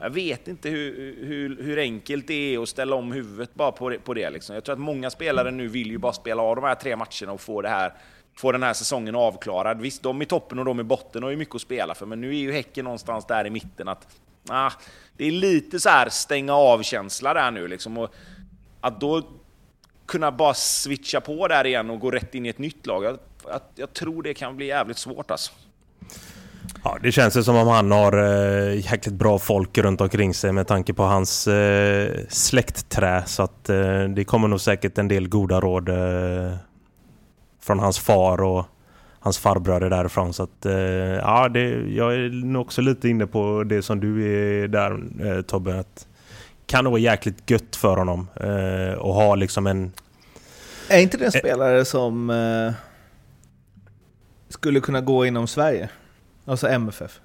Jag vet inte hur, hur, hur enkelt det är att ställa om huvudet bara på det. På det liksom. Jag tror att många spelare nu vill ju bara spela av de här tre matcherna och få det här få den här säsongen avklarad. Visst, de i toppen och de i botten har ju mycket att spela för, men nu är ju Häcken någonstans där i mitten att ah, det är lite så här stänga av-känsla där nu liksom. Och att då kunna bara switcha på där igen och gå rätt in i ett nytt lag, jag, jag, jag tror det kan bli jävligt svårt alltså. Ja, det känns ju som om han har eh, jäkligt bra folk runt omkring sig med tanke på hans eh, släktträ. Så att eh, det kommer nog säkert en del goda råd eh, från hans far och hans farbröder därifrån. Så att, eh, ja, det, jag är också lite inne på det som du är där eh, Tobbe. Att kan nog vara jäkligt gött för honom eh, och ha liksom en... Är inte det en spelare som eh, skulle kunna gå inom Sverige? Alltså MFF?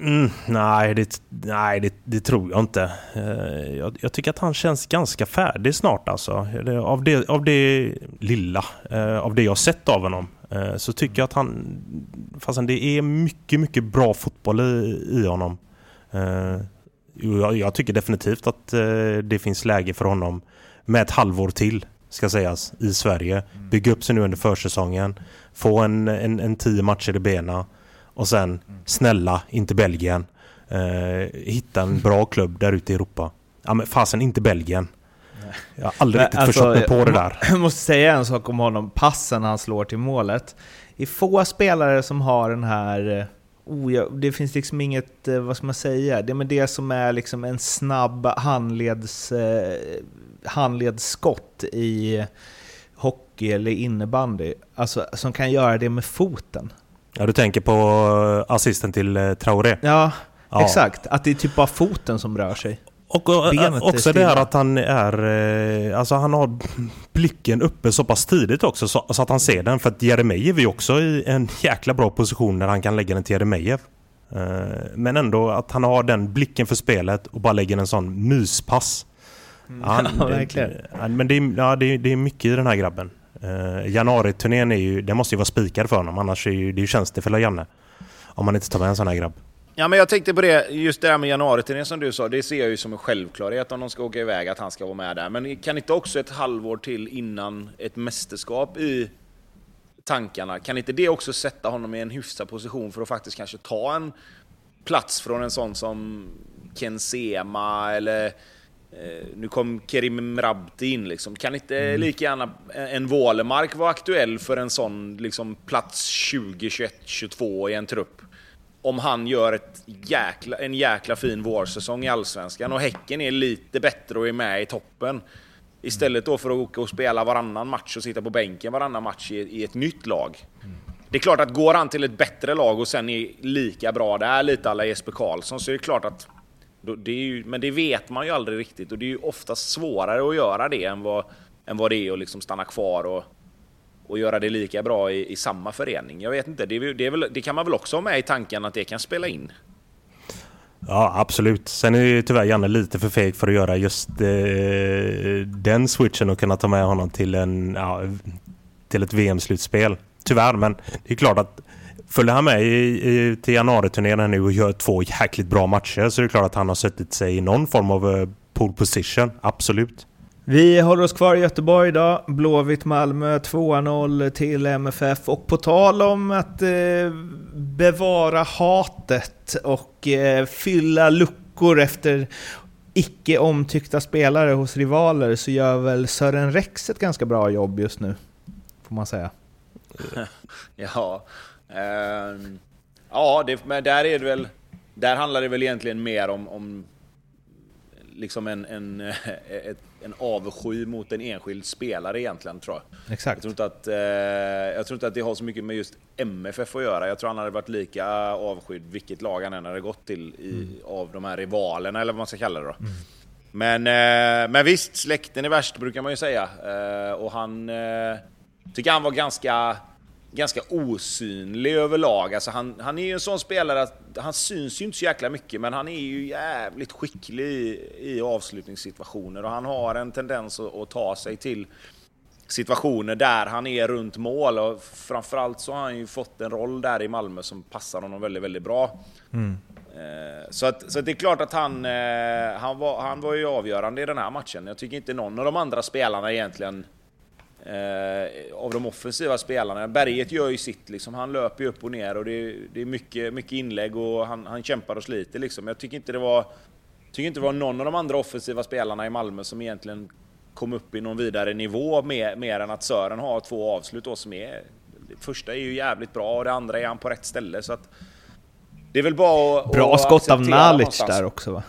Mm, nej, det, nej det, det, tror jag inte. Uh, jag, jag, tycker att han känns ganska färdig snart alltså. Av det, av det lilla, uh, av det jag sett av honom, uh, så tycker jag att han... Fastän det är mycket, mycket bra fotboll i, i honom. Jag, jag, tycker definitivt att det finns läge för honom med ett halvår till, ska sägas, i Sverige. Mm. Bygga upp sig nu under försäsongen, få en, en, en tio matcher i benen och sen, snälla, inte Belgien. Eh, hitta en bra klubb där ute i Europa. Ja men fasen, inte Belgien. Jag har aldrig men, riktigt alltså, förstått mig på det där. Jag måste säga en sak om honom. Passen han slår till målet. Det är få spelare som har den här... Oh, det finns liksom inget, eh, vad ska man säga, det är det som är liksom en snabb handleds, eh, handledsskott i hockey eller innebandy. Alltså som kan göra det med foten. Ja, du tänker på eh, assisten till eh, Traoré? Ja, ja, exakt. Att det är typ bara foten som rör sig. Och, och eh, också det här att han är... Alltså han har blicken uppe så pass tidigt också så, så att han ser den. För att Jeremejeff är ju också i en jäkla bra position när han kan lägga den till Jeremejeff. Men ändå att han har den blicken för spelet och bara lägger en sån myspass. Mm. Ja, ja, verkligen. Men det är, ja, det, är, det är mycket i den här grabben. Uh, Januariturnén är ju, den måste ju vara spikad för honom, annars är ju, det är ju tjänstefel av Janne. Om man inte tar med en sån här grabb. Ja, men jag tänkte på det, just det här med januariturnén som du sa, det ser jag ju som en självklarhet om de ska åka iväg, att han ska vara med där. Men kan inte också ett halvår till innan ett mästerskap i tankarna, kan inte det också sätta honom i en hyfsad position för att faktiskt kanske ta en plats från en sån som Ken Sema eller nu kom Kerim Mrabti in liksom. Kan inte mm. lika gärna en Wålemark vara aktuell för en sån liksom, plats 2021-22 i en trupp? Om han gör ett jäkla, en jäkla fin vårsäsong i Allsvenskan och Häcken är lite bättre och är med i toppen. Istället då för att åka och spela varannan match och sitta på bänken varannan match i, ett nytt lag. Det är klart att går han till ett bättre lag och sen är lika bra där, lite alla Jesper Karlsson, så är det klart att det ju, men det vet man ju aldrig riktigt och det är ju ofta svårare att göra det än vad, än vad det är att liksom stanna kvar och, och göra det lika bra i, i samma förening. Jag vet inte, det, det, väl, det, kan man väl också ha med i tanken att det kan spela in? Ja, absolut. Sen är ju tyvärr Janne lite för feg för att göra just eh, den switchen och kunna ta med honom till, en, ja, till ett VM-slutspel. Tyvärr, men det är klart att Följer han med i, i, till januariturnén nu och gör två jäkligt bra matcher så är det klart att han har suttit sig i någon form av uh, pole position. Absolut. Vi håller oss kvar i Göteborg idag. Blåvitt Malmö 2-0 till MFF. Och på tal om att eh, bevara hatet och eh, fylla luckor efter icke omtyckta spelare hos rivaler så gör väl Sören Rex ett ganska bra jobb just nu, får man säga. ja, Uh, ja, det, men där är det väl... Där handlar det väl egentligen mer om, om liksom en, en, ett, en avsky mot en enskild spelare egentligen tror jag. Exakt. Jag tror, inte att, eh, jag tror inte att det har så mycket med just MFF att göra. Jag tror han hade varit lika avskydd vilket lag han än hade gått till i, mm. av de här rivalerna eller vad man ska kalla det då. Mm. Men, eh, men visst, släkten är värst brukar man ju säga. Eh, och han eh, tycker han var ganska ganska osynlig överlag. Alltså han, han är ju en sån spelare att han syns ju inte så jäkla mycket, men han är ju jävligt skicklig i, i avslutningssituationer och han har en tendens att, att, ta sig till situationer där han är runt mål och framförallt så har han ju fått en roll där i Malmö som passar honom väldigt, väldigt bra. Mm. Eh, så, att, så att det är klart att han, eh, han, var, han var ju avgörande i den här matchen. Jag tycker inte någon av de andra spelarna egentligen eh, av de offensiva spelarna. Berget gör ju sitt, liksom. han löper ju upp och ner och det är, det är mycket, mycket inlägg och han, han kämpar och sliter. Liksom. Jag tycker inte det var tycker inte det var någon av de andra offensiva spelarna i Malmö som egentligen kom upp i någon vidare nivå mer, mer än att Sören har två avslut då som är... Det första är ju jävligt bra och det andra är han på rätt ställe så att... Det är väl bara att Bra skott av Nalic där också va?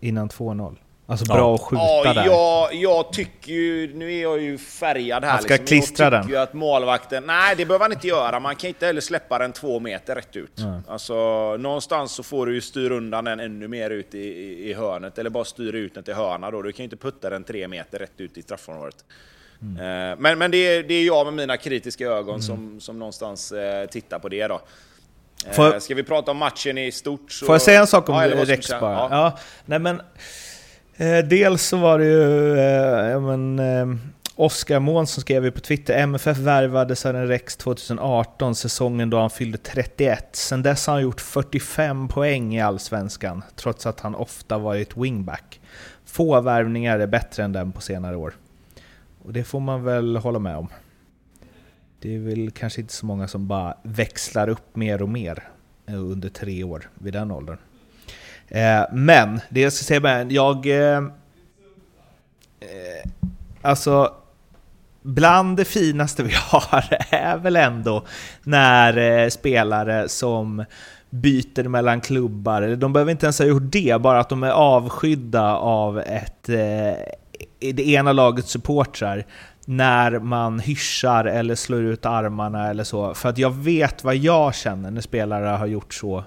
Innan 2-0. Alltså bra ja. att skjuta ja, där. Jag, jag tycker ju, nu är jag ju färgad här. Han ska liksom, klistra jag den. ju att målvakten, nej det behöver han inte göra. Man kan inte heller släppa den två meter rätt ut. Mm. Alltså någonstans så får du ju styra undan den ännu mer ut i, i, i hörnet. Eller bara styra ut den till hörna då. Du kan ju inte putta den tre meter rätt ut i straffområdet. Mm. Eh, men, men det, är, det är jag med mina kritiska ögon mm. som, som någonstans eh, tittar på det då. Får, eh, Ska vi prata om matchen i stort? Så... Får jag säga en sak om ja, Rex bara? Ja. ja. nej men... Eh, dels så var det ju eh, men, eh, Oskar Månsson skrev ju på Twitter, MFF värvade Sören Rex 2018, säsongen då han fyllde 31. Sen dess har han gjort 45 poäng i Allsvenskan, trots att han ofta varit wingback. Få värvningar är bättre än den på senare år. Och det får man väl hålla med om. Det är väl kanske inte så många som bara växlar upp mer och mer eh, under tre år vid den åldern. Eh, men, det jag ska säga med jag... Eh, eh alltså, bland det finaste vi har är väl ändå när eh, spelare som byter mellan klubbar, eller de behöver inte ens ha gjort det, bara att de är avskydda av ett, eh, det ena lagets supportrar när man hyschar eller slår ut armarna eller så. För att jag vet vad jag känner när spelare har gjort så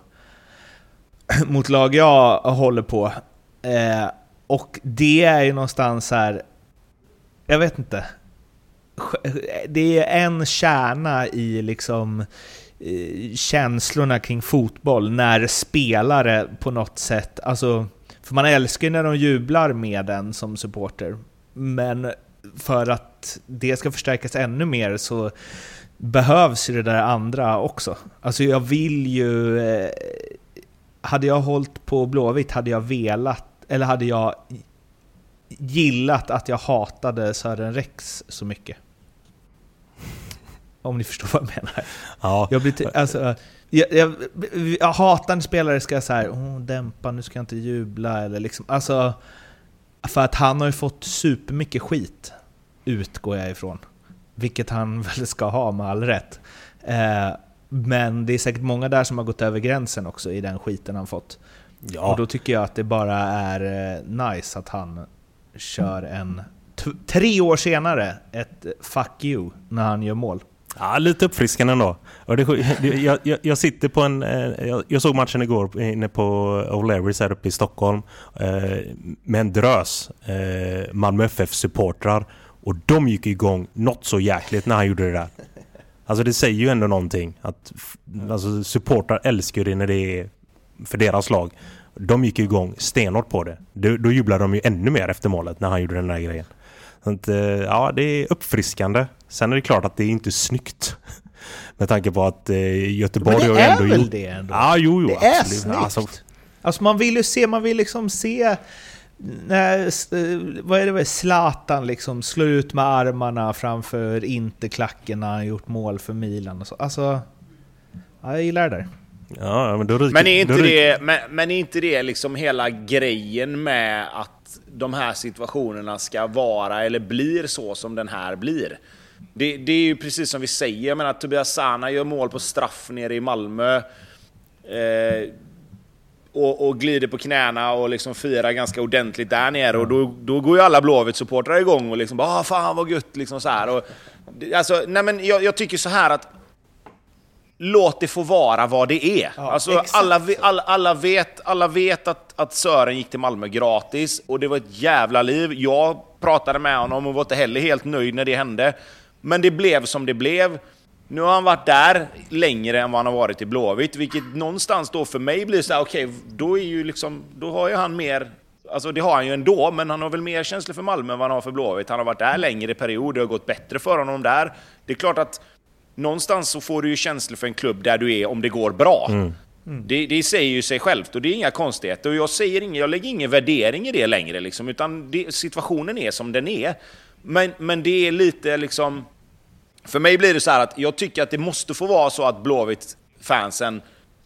mot lag jag håller på. Eh, och det är ju någonstans här, jag vet inte. Det är en kärna i liksom eh, känslorna kring fotboll när spelare på något sätt, alltså, för man älskar ju när de jublar med en som supporter, men för att det ska förstärkas ännu mer så behövs ju det där andra också. Alltså jag vill ju eh, hade jag hållit på Blåvitt hade jag velat, eller hade jag gillat att jag hatade Sören Rex så mycket. Om ni förstår vad jag menar. Ja. Jag, blir alltså, jag, jag, jag hatar när spelare ska säga oh, dämpa, nu ska jag inte jubla, eller liksom, alltså... För att han har ju fått supermycket skit, utgår jag ifrån. Vilket han väl ska ha med all rätt. Eh, men det är säkert många där som har gått över gränsen också i den skiten han fått. Ja. Och då tycker jag att det bara är eh, nice att han kör en... Tre år senare, ett fuck you när han gör mål. Ja, lite uppfriskande ändå. Och det, jag, jag, jag, sitter på en... Eh, jag, jag, såg matchen igår inne på O'Learys här uppe i Stockholm eh, med en drös eh, Malmö FF-supportrar. Och de gick igång något så jäkligt när han gjorde det där. Alltså det säger ju ändå någonting. Att, alltså supportrar älskar det när det är för deras lag. De gick igång stenhårt på det. Då, då jublade de ju ännu mer efter målet när han gjorde den där grejen. Så att, eh, ja, det är uppfriskande. Sen är det klart att det är inte snyggt. Med tanke på att eh, Göteborg har ändå gjort... Men det är väl det ändå? Ja, jo, jo. Det absolut. är snyggt. Alltså, alltså man vill ju se, man vill liksom se när, vad är det, Zlatan liksom slår ut med armarna framför Interklacken när han gjort mål för Milan och så. Alltså, ja, jag gillar det där. Ja, men, då ryker, men, är inte det, men, men är inte det liksom hela grejen med att de här situationerna ska vara eller blir så som den här blir? Det, det är ju precis som vi säger, jag menar Tobias Sana gör mål på straff nere i Malmö. Eh, och, och glider på knäna och liksom firar ganska ordentligt där nere. Och då, då går ju alla Blåvitt-supportrar igång och liksom bara ah, “Fan vad gött” liksom så här. Och, alltså, nej men jag, jag tycker så här att låt det få vara vad det är. Ja, alltså, alla, alla, alla, vet, alla vet att, att Sören gick till Malmö gratis och det var ett jävla liv. Jag pratade med honom och var inte heller helt nöjd när det hände. Men det blev som det blev. Nu har han varit där längre än vad han har varit i Blåvitt, vilket någonstans då för mig blir så här, okej, okay, då är ju liksom, då har ju han mer Alltså det har han ju ändå, men han har väl mer känslor för Malmö än vad han har för Blåvitt. Han har varit där längre period, det har gått bättre för honom där. Det är klart att någonstans så får du ju känslor för en klubb där du är om det går bra. Mm. Mm. Det, det säger ju sig självt och det är inga konstigheter. Och jag, säger inga, jag lägger ingen värdering i det längre, liksom, utan det, situationen är som den är. Men, men det är lite liksom... För mig blir det så att jag tycker att det måste få vara så att Blåvitt-fansen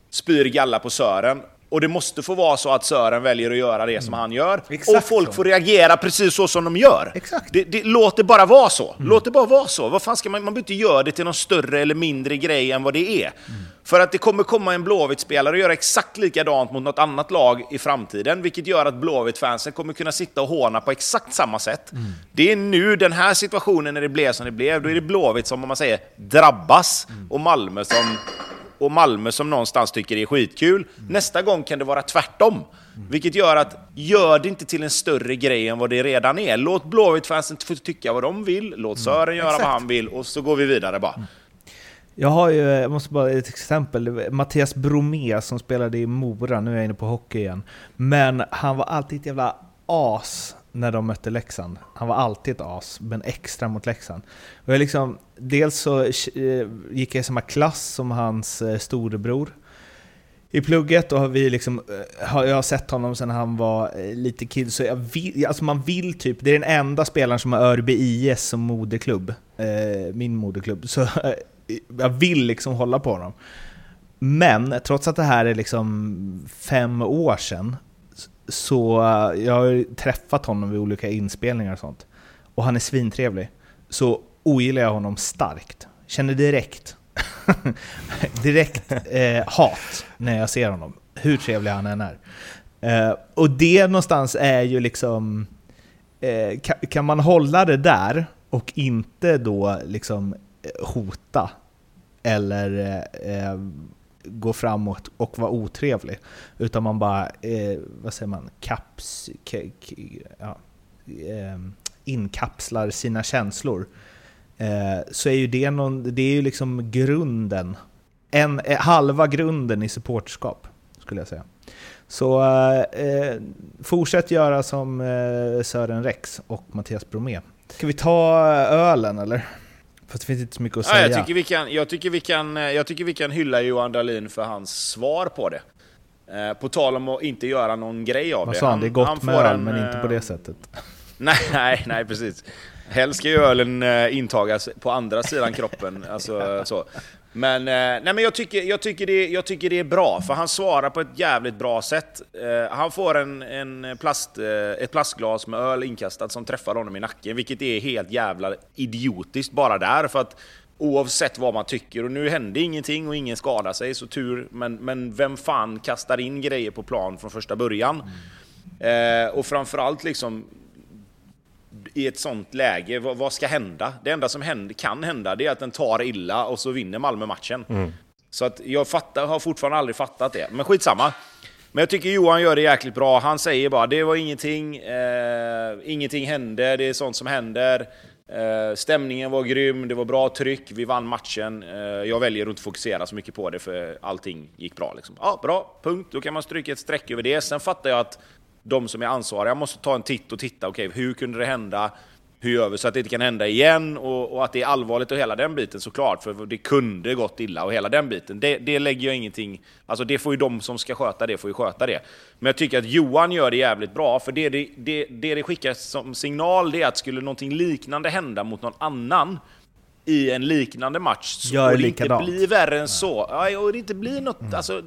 spyr galla på Sören och det måste få vara så att Sören väljer att göra det som mm. han gör. Exakt och folk så. får reagera precis så som de gör. Exakt. Det, det, låt det bara vara så. Mm. Låt det bara vara så. Vad fan ska man, man behöver inte göra det till någon större eller mindre grej än vad det är. Mm. För att det kommer komma en Blåvitt-spelare och göra exakt likadant mot något annat lag i framtiden, vilket gör att Blåvitt-fansen kommer kunna sitta och håna på exakt samma sätt. Mm. Det är nu, den här situationen, när det blev som det blev, då är det Blåvitt som, om man säger, drabbas mm. och Malmö som och Malmö som någonstans tycker det är skitkul. Mm. Nästa gång kan det vara tvärtom. Mm. Vilket gör att, gör det inte till en större grej än vad det redan är. Låt Blåvitt-fansen få tycka vad de vill, låt Sören mm. göra Exakt. vad han vill och så går vi vidare bara. Mm. Jag har ju, jag måste bara ett exempel, Mattias Bromé som spelade i Mora, nu är jag inne på hockey igen. Men han var alltid ett jävla as när de mötte Leksand. Han var alltid ett as, men extra mot Leksand. Och jag liksom, dels så eh, gick jag i samma klass som hans eh, storebror i plugget och har vi liksom, eh, jag har sett honom sedan han var lite kid, så jag vill, alltså man vill typ, det är den enda spelaren som har Örby IS som moderklubb, min moderklubb, så jag vill liksom hålla på honom. Men trots att det här är liksom fem år sedan så eh, jag har träffat honom vid olika inspelningar och sånt. Och han är svintrevlig. Så ogillar jag honom starkt. Känner direkt, direkt eh, hat när jag ser honom. Hur trevlig han än är. Eh, och det någonstans är ju liksom... Eh, kan, kan, man hålla det där och inte då liksom eh, hota eller eh, eh gå framåt och vara otrevlig. Utan man bara, eh, vad säger man, kaps, k, k, ja, eh, inkapslar sina känslor. Eh, så är ju det, någon, det är ju liksom grunden, en, eh, halva grunden i supporterskap, skulle jag säga. Så eh, eh, fortsätt göra som eh, Sören Rex och Mattias Bromé. Ska vi ta ölen eller? Fast det finns inte så mycket att säga. Ja, jag, tycker vi kan, jag, tycker vi kan, eh, jag tycker vi kan hylla Johan Dahlin för hans svar på det. Eh, på tal om att inte göra någon grej av Vad det. Sa han, det är gott med öl, men inte på det eh, sättet. Nej, nej, nej precis. Helst ska ju ölen intagas på andra sidan kroppen. Alltså, så. Men, eh, nej, men jag, tycker, jag, tycker det, jag tycker det är bra, för han svarar på ett jävligt bra sätt. Eh, han får en, en plast, eh, ett plastglas med öl inkastat som träffar honom i nacken, vilket är helt jävla idiotiskt bara där. För att oavsett vad man tycker, och nu hände ingenting och ingen skadade sig, så tur. Men, men vem fan kastar in grejer på plan från första början? Mm. och framförallt liksom i ett sånt läge, vad, vad, ska hända? Det enda som händer, kan hända det är att den tar illa och så vinner Malmö matchen. Mm. Så att jag fattar, har fortfarande aldrig fattat det. Men skitsamma. Men jag tycker Johan gör det jäkligt bra. Han säger bara det var ingenting, eh, ingenting hände, det är sånt som händer. Eh, stämningen var grym, det var bra tryck, vi vann matchen. Eh, jag väljer att inte fokusera så mycket på det för allting gick bra. Liksom. Ja, bra, punkt. Då kan man stryka ett streck över det. Sen fattar jag att de som är ansvariga måste ta en titt och titta, okej, okay, hur kunde det hända? Hur gör vi så att det inte kan hända igen? Och, och, att det är allvarligt och hela den biten såklart, för det kunde gått illa och hela den biten. Det, det lägger jag ingenting... Alltså det får ju de som ska sköta det, får ju sköta det. Men jag tycker att Johan gör det jävligt bra, för det det, det, det, det skickar som signal, det är att skulle någonting liknande hända mot någon annan, i en liknande match, så Gör det inte bli värre än så. Ja, och det inte blir något... Mm. Alltså,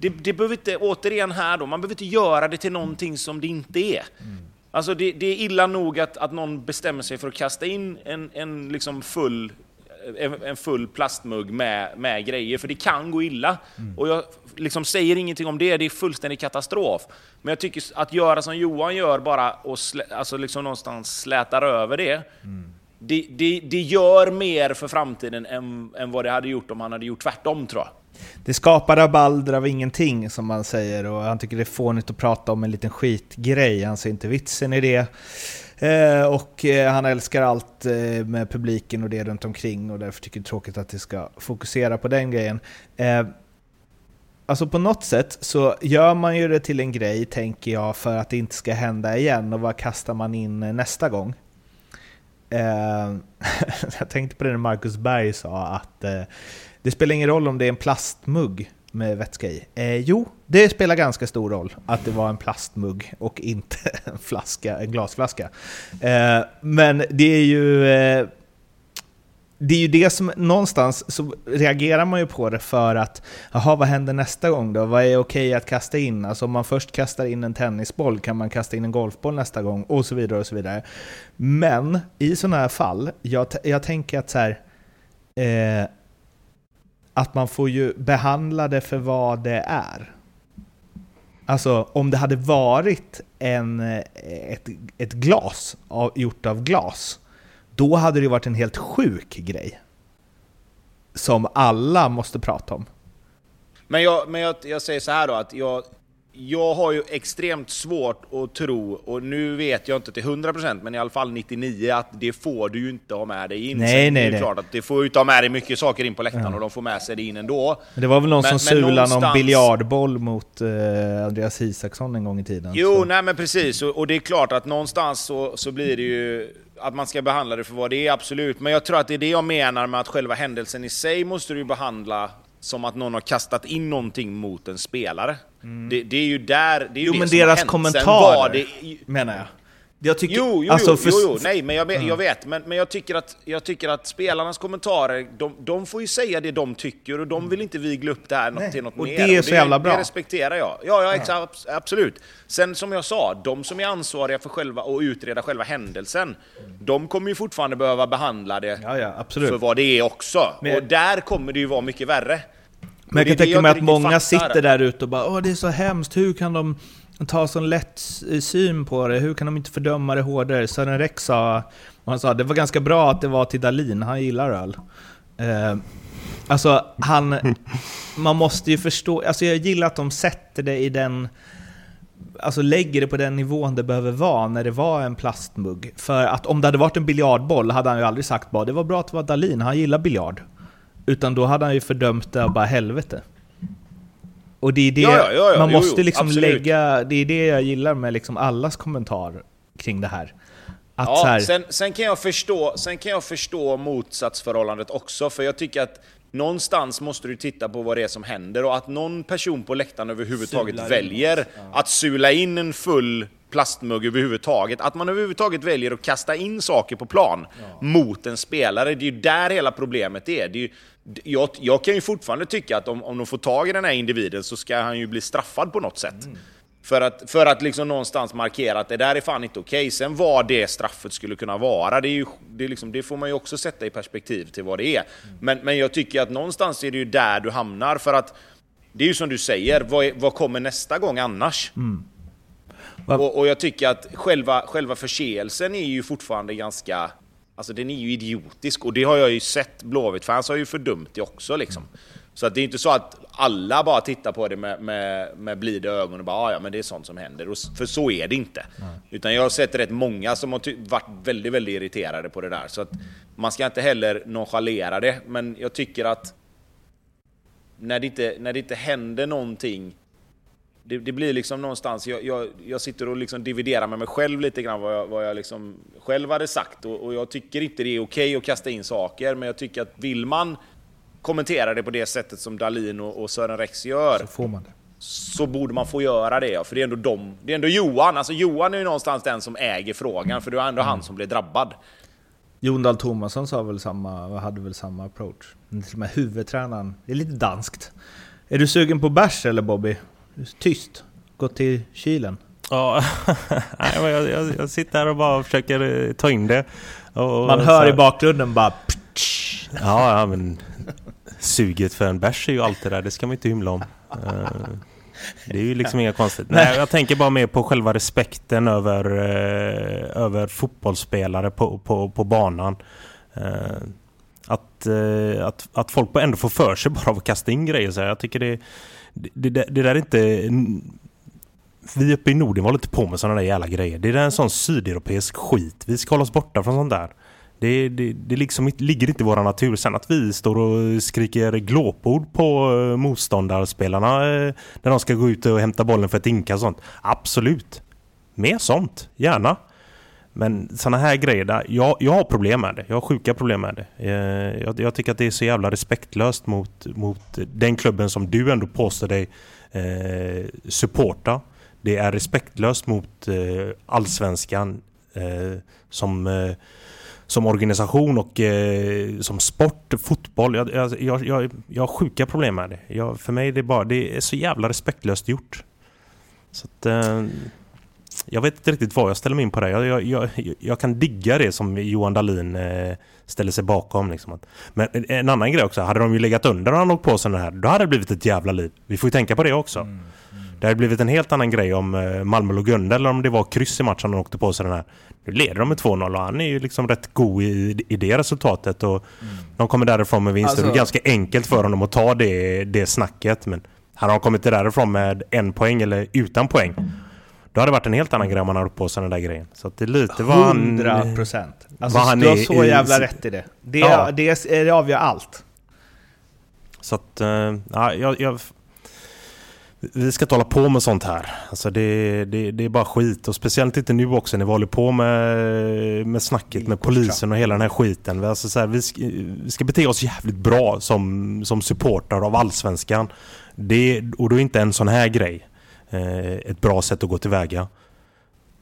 det, det behöver inte, återigen här då, man behöver inte göra det till någonting som det inte är. Mm. Alltså det, det, är illa nog att, att någon bestämmer sig för att kasta in en, en liksom full en, en full plastmugg med, med grejer, för det kan gå illa. Och jag liksom säger ingenting om det, det är fullständig katastrof. Men jag tycker att göra som Johan gör bara och slä, alltså liksom någonstans slätar över det, det, det, det gör mer för framtiden än, än vad det hade gjort om han hade gjort tvärtom tror jag. Det skapar rabalder av ingenting som man säger och han tycker det är fånigt att prata om en liten skitgrej. Han ser inte vitsen i det. Eh, och eh, han älskar allt eh, med publiken och det runt omkring och därför tycker det är tråkigt att det ska fokusera på den grejen. Eh, alltså på något sätt så gör man ju det till en grej, tänker jag, för att det inte ska hända igen och vad kastar man in eh, nästa gång? Eh, jag tänkte på det när Marcus Berg sa att det spelar ingen roll om det är en plastmugg med vätska i. Eh, jo, det spelar ganska stor roll att det var en plastmugg och inte en, flaska, en glasflaska. Eh, men det är ju... Eh, det är ju det som någonstans så reagerar man ju på det för att jaha, vad händer nästa gång då? Vad är okej att kasta in? Alltså om man först kastar in en tennisboll kan man kasta in en golfboll nästa gång och så vidare och så vidare. Men i sådana här fall, jag, jag tänker att så här, eh, att man får ju behandla det för vad det är. Alltså om det hade varit en, eh, ett, ett glas av, gjort av glas, då hade det varit en helt sjuk grej. Som alla måste prata om. Men jag, men jag, jag säger så här då, att jag, jag har ju extremt svårt att tro, och nu vet jag inte till 100% men i alla fall 99 att det får du ju inte ha med dig in. Nej, nej, det är nej. klart att det får ju ha med dig mycket saker in på läktaren Ja. och de får med sig det in ändå. Men det var väl någon Men- som men sulade någon biljardboll mot eh, Andreas Isaksson en gång i tiden. Jo, så. nej men precis. Och, och det är klart att någonstans så, så blir det ju att man ska behandla det för vad det är, absolut. Men jag tror att det är det jag menar med att själva händelsen i sig måste du ju behandla som att någon har kastat in någonting mot en spelare. Det, det är ju där, det är ju Jo det men som deras kommentarer, det, menar jag. jag tycker, Jo, jo, alltså för- jo, jo, nej, men jag, vet- jag vet. Men, men jag, tycker att, jag tycker att spelarnas kommentarer, de, de får ju säga det de tycker och de vill inte vigla upp det här något, Nej, till något och mer. det är så jävla bra. Det respekterar jag. Ja, ja, exakt, absolut. Sen som jag sa, de som är ansvariga för själva och utreda själva händelsen, de kommer ju fortfarande behöva behandla det Ja, ja, för vad det är också. Men- och där kommer det ju vara mycket värre. Men jag kan tänka mig att många sitter där ute och bara Åh, det är så hemskt, hur kan de ta sån lätt s- syn på det? Hur kan de inte fördöma det hårdare? Sören Rex sa, och han sa det var ganska bra att det var till Dalin, han gillar öl. Eh, alltså, han... Man måste ju förstå, alltså jag gillar att de sätter det i den... Alltså lägger det på den nivån det behöver vara när det var en plastmugg. För att om det hade varit en biljardboll hade han ju aldrig sagt bara det var bra att det var Dalin, han gillar biljard. Utan då hade han ju fördömt det och bara helvete. Och det är det, Ja, ja, ja, ja. man Jo, måste jo, liksom absolut. lägga, det är det jag gillar med liksom allas kommentarer kring det här. Att så Ja, här, sen, sen, kan jag förstå, sen kan jag förstå motsatsförhållandet också, för jag tycker att någonstans måste du titta på vad det är som händer och att någon person på läktaren överhuvudtaget Sular in väljer att sula in en full plastmugg överhuvudtaget. Att man överhuvudtaget väljer att kasta in saker på plan mot en spelare, det är ju där hela problemet är. Är ju, jag, jag kan ju fortfarande tycka att om, om de får tag i den här individen så ska han ju bli straffad på något sätt. För att, för att liksom någonstans markera att det där är fan inte okej. Sen vad det straffet skulle kunna vara, det, ju, det, liksom, det får man ju också sätta i perspektiv till vad det är. Men, men jag tycker att någonstans är det ju där du hamnar. För att det är ju som du säger, vad, vad kommer nästa gång annars? Vad- Och, och jag tycker att själva, själva förseelsen är ju fortfarande ganska... Alltså den är ju idiotisk och det har jag ju sett Blåvitt-fans har ju fördömt det också liksom. Så att det är inte så att alla bara tittar på det med, med, med blida ögon och bara "Ah, ja men det är sånt som händer. Och, för så är det inte. Utan jag har sett rätt många som har varit väldigt, väldigt irriterade på det där. Så att man ska inte heller nonchalera det. Men jag tycker att när det inte, när det inte händer någonting det, det blir liksom någonstans, jag, jag, jag sitter och liksom dividerar med mig själv lite grann vad jag, vad jag liksom själv hade sagt och, och jag tycker inte det är okej att kasta in saker men jag tycker att vill man kommentera det på det sättet som Dalin och, och Sören Rex gör så får man det. så borde man få göra det. För det är ändå de, det är ändå Johan, alltså Johan är ju någonstans den som äger frågan för det var ändå han som blev drabbad. Jon Dahl Tomasson sa väl samma, hade väl samma approach. Till och med huvudtränaren. Det är lite danskt. Är du sugen på bärs eller Bobby? Tyst. Gå till kylen. Ja, jag, jag, jag sitter här och bara försöker eh, ta in det. Och, Man så hör i bakgrunden bara... Ja, ja men suget för en bärs är ju alltid där, det ska man inte hymla om. Eh, det är ju liksom inga konstigt. Nej, jag tänker bara mer på själva respekten över, eh, över fotbollsspelare på, på, på banan. Att, eh, att, att folk ändå får för sig bara av att kasta in grejer. Så jag tycker det, det, det, det där är inte... Vi uppe i Norden var lite på med sådana där jävla grejer. Det är en sån sydeuropeisk skit. Vi ska hålla oss borta från sånt där. Det, det, det liksom ligger inte i vår natur. Sen att vi står och skriker glåpord på eh, motståndarspelarna eh, när de ska gå ut och hämta bollen för ett inka och sånt. Absolut. Mer sånt. Gärna. Men sådana här grejer, där, jag, jag har problem med det. Jag har sjuka problem med det. Eh, jag, jag, tycker att det är så jävla respektlöst mot, mot den klubben som du ändå påstår dig eh, supporta. Det är respektlöst mot eh, allsvenskan eh, som eh, som organisation och eh, som sport, fotboll. Jag, jag, jag, jag, har sjuka problem med det. Jag, för mig är det bara, det är så jävla respektlöst gjort. Så att, eh, jag vet inte riktigt vad jag ställer mig in på det. Jag, jag, jag kan digga det som Johan Dahlin eh, ställer sig bakom. Liksom. Men en annan grej också, hade de ju legat under och han åkt på sig den här, då hade det blivit ett jävla liv. Vi får ju tänka på det också. Mm. Det hade blivit en helt annan grej om eh, Malmö låg under eller om det var kryss i matchen och åkte på sig den här. Nu leder de med 2-0 och han är ju liksom rätt god i, i det resultatet och mm. de kommer därifrån med vinster. Alltså... Det är ganska enkelt för honom att ta det, det snacket men han har kommit därifrån med en poäng eller utan poäng. Då hade det varit en helt annan grej om han hade på sig den där grejen. Så det är lite vad han... 100 procent. Alltså, han du har så jävla i, rätt i det. Det, ja. det, det avgör allt. Så att, uh, ja, jag, jag vi ska inte hålla på med sånt här. Alltså det, det, det, är bara skit. Och speciellt inte nu också när vi håller på med, med snacket med polisen och hela den här skiten. Alltså så här, vi, ska, vi ska bete oss jävligt bra som, som supportrar av Allsvenskan. Det, och då är inte en sån här grej eh, Eh, ett bra sätt att gå tillväga.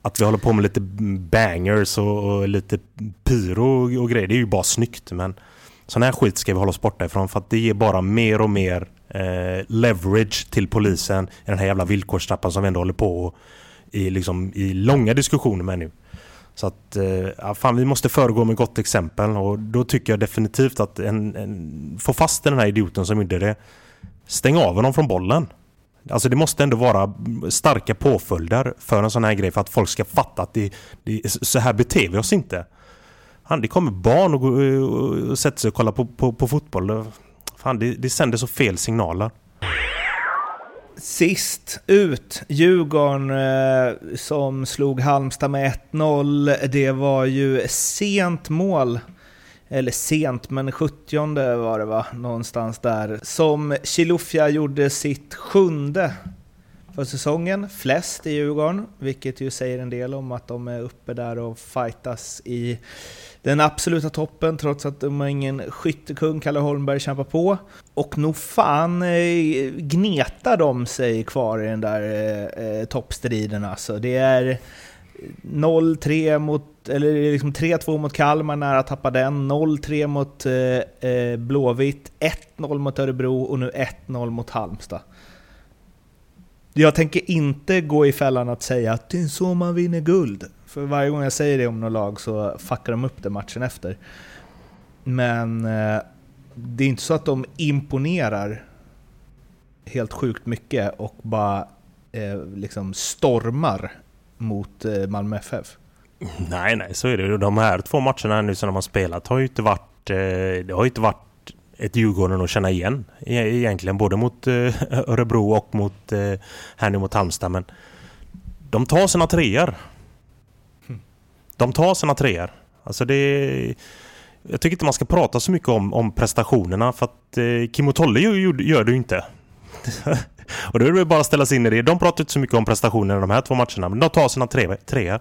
Att vi håller på med lite bangers och, och lite pyro och grejer, det är ju bara snyggt. Men sån här skit ska vi hålla oss borta ifrån för att det ger bara mer och mer eh, leverage till polisen i den här jävla villkorstrappan som vi ändå håller på i, liksom, i långa diskussioner med nu. Så att, eh, ja fan, vi måste föregå med gott exempel och då tycker jag definitivt att en, en, få fast den här idioten som gjorde det. Stäng av honom från bollen. Alltså det måste ändå vara starka påföljder för en sån här grej för att folk ska fatta att det, det, så här beter vi oss inte. Han, det kommer barn och, och, och sätter sig och kollar på, på, på fotboll. Fan, det, det sänder så fel signaler. Sist ut, Djurgården eh, som slog Halmstad med 1-0. Det var ju sent mål, eller sent, men 70 var det va, någonstans där, som Chilufya gjorde sitt sjunde för säsongen. Flest i Djurgården, vilket ju säger en del om att de är uppe där och fightas i den absoluta toppen trots att de har ingen skyttekung, Kalle Holmberg, kämpar på. Och nog fan eh, gnetar de sig kvar i den där eh, eh toppstriden alltså. Det är 0-3 mot, eller liksom 3-2 mot Kalmar, nära att tappa den. 0-3 mot eh, eh Blåvitt, 1-0 mot Örebro och nu 1-0 mot Halmstad. Jag tänker inte gå i fällan att säga att det är så man vinner guld. För varje gång jag säger det om något lag så fuckar de upp det matchen efter. Men eh, det är inte så att de imponerar helt sjukt mycket och bara eh, liksom stormar mot eh, Malmö FF. Nej, nej, så är det. De här två matcherna nu som de har spelat har ju inte varit, eh, det har ju inte varit ett Djurgården att känna igen e-, egentligen. Både mot eh, Örebro och mot, här nu mot Halmstad. Men de tar sina treor. De tar sina treor. Alltså det... Jag tycker inte man ska prata så mycket om, om prestationerna för att eh, Kim och Tolle gör, gör det ju inte. och då är det bara att ställa sig in i det. De pratar inte så mycket om prestationerna de här två matcherna, men de tar sina tre, treor.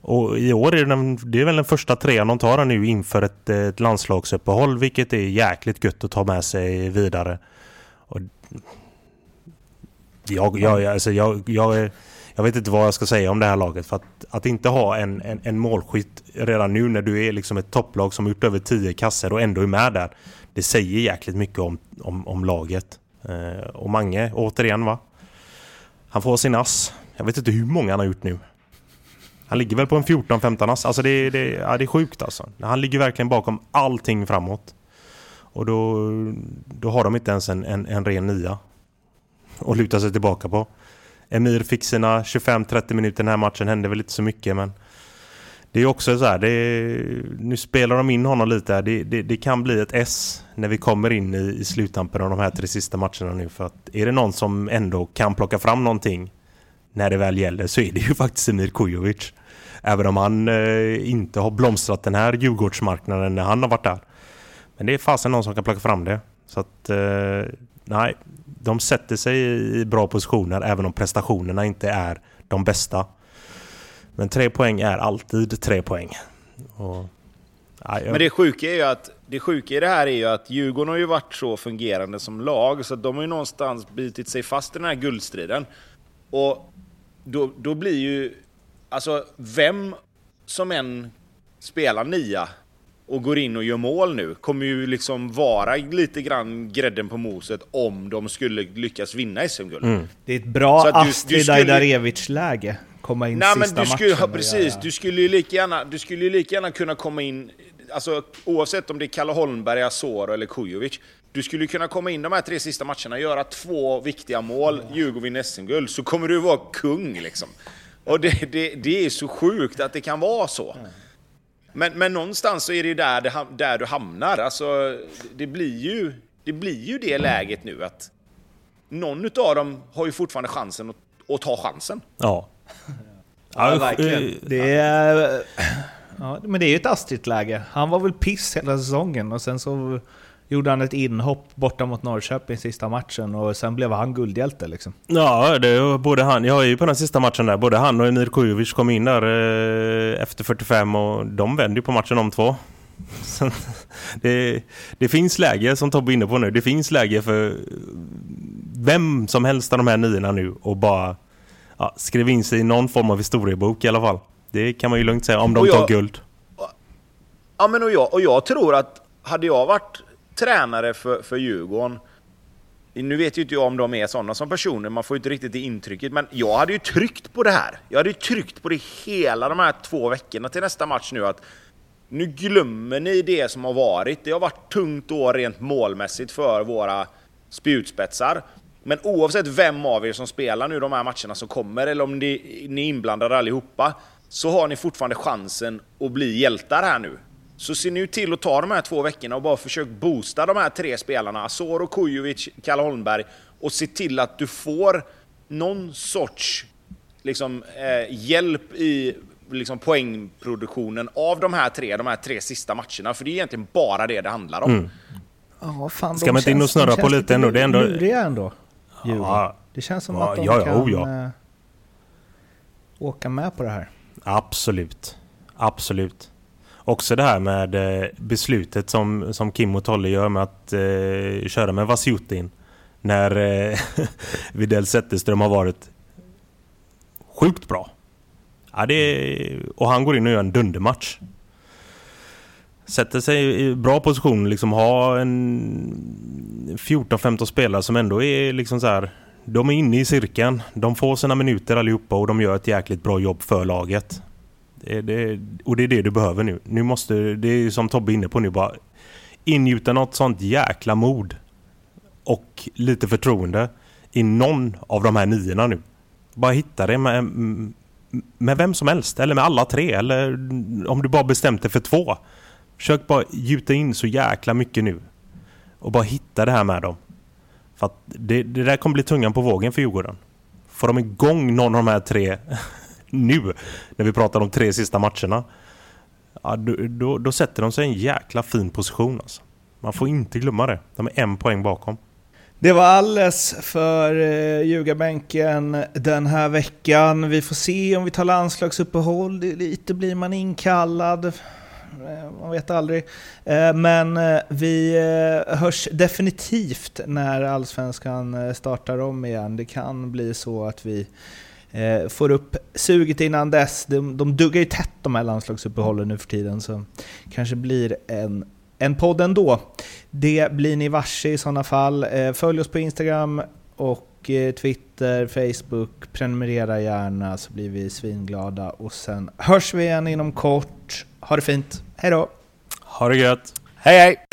Och i år är det, den, det är väl den första trean de tar nu inför ett, ett landslagsuppehåll, vilket är jäkligt gött att ta med sig vidare. Och jag, jag, alltså jag, jag, jag vet inte vad jag ska säga om det här laget. För att, att inte ha en, en, en målskytt redan nu när du är liksom ett topplag som gjort över 10 kasser och ändå är med där. Det säger jäkligt mycket om, om, om laget. Eh, och Mange, återigen va. Han får sin ass. Jag vet inte hur många han har gjort nu. Han ligger väl på en 14-15 ass. Alltså det, det, ja, det är sjukt alltså. Han ligger verkligen bakom allting framåt. Och då, då har de inte ens en, en, en ren nia att luta sig tillbaka på. Emir fick sina 25-30 minuter den här matchen, hände väl inte så mycket men det är också så här, är, nu spelar de in honom lite här. Det, det, det, kan bli ett S när vi kommer in i, i sluttampen av de här tre sista matcherna nu. För att är det någon som ändå kan plocka fram någonting när det väl gäller så är det ju faktiskt Emir Kujovic. Även om han eh, inte har blomstrat den här Djurgårdsmarknaden när han har varit där. Men det är fasen någon som kan plocka fram det. Så att, eh, nej, de sätter sig i bra positioner även om prestationerna inte är de bästa. Men tre poäng är alltid tre poäng. Och, ja, jag... Men det sjuka är ju att det sjuka i det här är ju att Djurgården har ju varit så fungerande som lag, så de har ju någonstans bitit sig fast i den här guldstriden. Och då, då blir ju... Alltså, vem som än spelar nia och går in och gör mål nu kommer ju liksom vara lite grann grädden på moset om de skulle lyckas vinna SM-guld. Mm. Det är ett bra Astrid Ajdarevic-läge komma in Nej, sista men du skulle, matchen. Ja, precis, du skulle ju lika gärna, du skulle ju lika gärna kunna komma in, alltså oavsett om det är Kalle Holmberg, Asoro eller Kujovic. Du skulle kunna komma in de här tre sista matcherna, göra två viktiga mål, mm. Djurgården vinner SM-guld, så kommer du vara kung liksom. Och det, det, det, är så sjukt att det kan vara så. Mm. Men, men någonstans så är det ju där, det, där du hamnar. Alltså, det, blir ju, det blir ju det läget nu att någon av dem har ju fortfarande chansen att, att ta chansen. Ja. Ja, ja verkligen. Det är, ja, men det är ju ett Astrid-läge. Han var väl piss hela säsongen och sen så gjorde han ett inhopp borta mot Norrköping sista matchen och sen blev han guldhjälte liksom. Ja, det, både han, jag är ju på den sista matchen där, både han och Emir Kujovic kom in där eh, efter 45 och de vände ju på matchen om två. det, det finns läge, som Tobbe är inne på nu, det finns läge för vem som helst av de här niorna nu och bara ja, skriva in sig i någon form av historiebok i alla fall. Det kan man ju lugnt säga om de jag, tar guld. Ja, men och jag, och jag tror att hade jag varit tränare för, för Djurgården nu vet ju inte jag om de är sådana som personer, man får ju inte riktigt det intrycket, men jag hade ju tryckt på det här. Jag hade ju tryckt på det hela de här två veckorna till nästa match nu, att nu glömmer ni det som har varit. Det har varit tungt år rent målmässigt för våra spjutspetsar. Men oavsett vem av er som spelar nu de här matcherna som kommer, eller om ni, ni är inblandade allihopa, så har ni fortfarande chansen att bli hjältar här nu. Så se nu till att ta de här två veckorna och bara försök boosta de här tre spelarna, Asoro, Kujovic, Kalle Holmberg, och se till att du får någon sorts liksom, eh, hjälp i liksom, poängproduktionen av de här tre, de här tre sista matcherna. För det är egentligen bara det det handlar om. Mm. Oh, fan, Ska man inte in och snurra på lite ändå? Det är ändå... ändå. Ja. Det känns som ja, att de ja, kan oh, ja. äh, åka med på det här. Absolut. Absolut. Också det här med eh, beslutet som, som Kim och Tolle gör med att eh, köra med Vasjutin. När eh, Widell Zetterström har varit sjukt bra. Ja, det och han går in och gör en dundermatch. Sätter sig i bra position, liksom ha en 14-15 spelare som ändå är liksom så här, De är inne i cirkeln, de får sina minuter allihopa och de gör ett jäkligt bra jobb för laget. Det, det, och det är det du behöver nu. Nu måste, det är som Tobbe är inne på nu, bara ingjuta något sånt jäkla mod och lite förtroende i någon av de här niorna nu. Bara hitta det med, med vem som helst, eller med alla tre, eller om du bara bestämt dig för två. Försök bara gjuta in så jäkla mycket nu. Och bara hitta det här med dem. För att det, det där kommer bli tungan på vågen för Djurgården. Får de igång någon av de här tre nu, när vi pratar om tre sista matcherna, ja, då, då, då, sätter de sig i en jäkla fin position. Alltså. Man får inte glömma det. De är en poäng bakom. Det var alles för eh, ljugarbänken den här veckan. Vi får se om vi tar landslagsuppehåll. Lite blir man inkallad. Eh, man vet aldrig. Eh, men eh, vi hörs definitivt när allsvenskan startar om igen. Det kan bli så att vi får upp suget innan dess. De, de duggar ju tätt de här landslagsuppehållen nu för tiden, så kanske blir en, en podd ändå. Det blir ni varse i sådana fall. Följ oss på Instagram och Twitter, Facebook. Prenumerera gärna så blir vi svinglada. Och sen hörs vi igen inom kort. Ha det fint. Hej då! Ha det gött! Hej hej!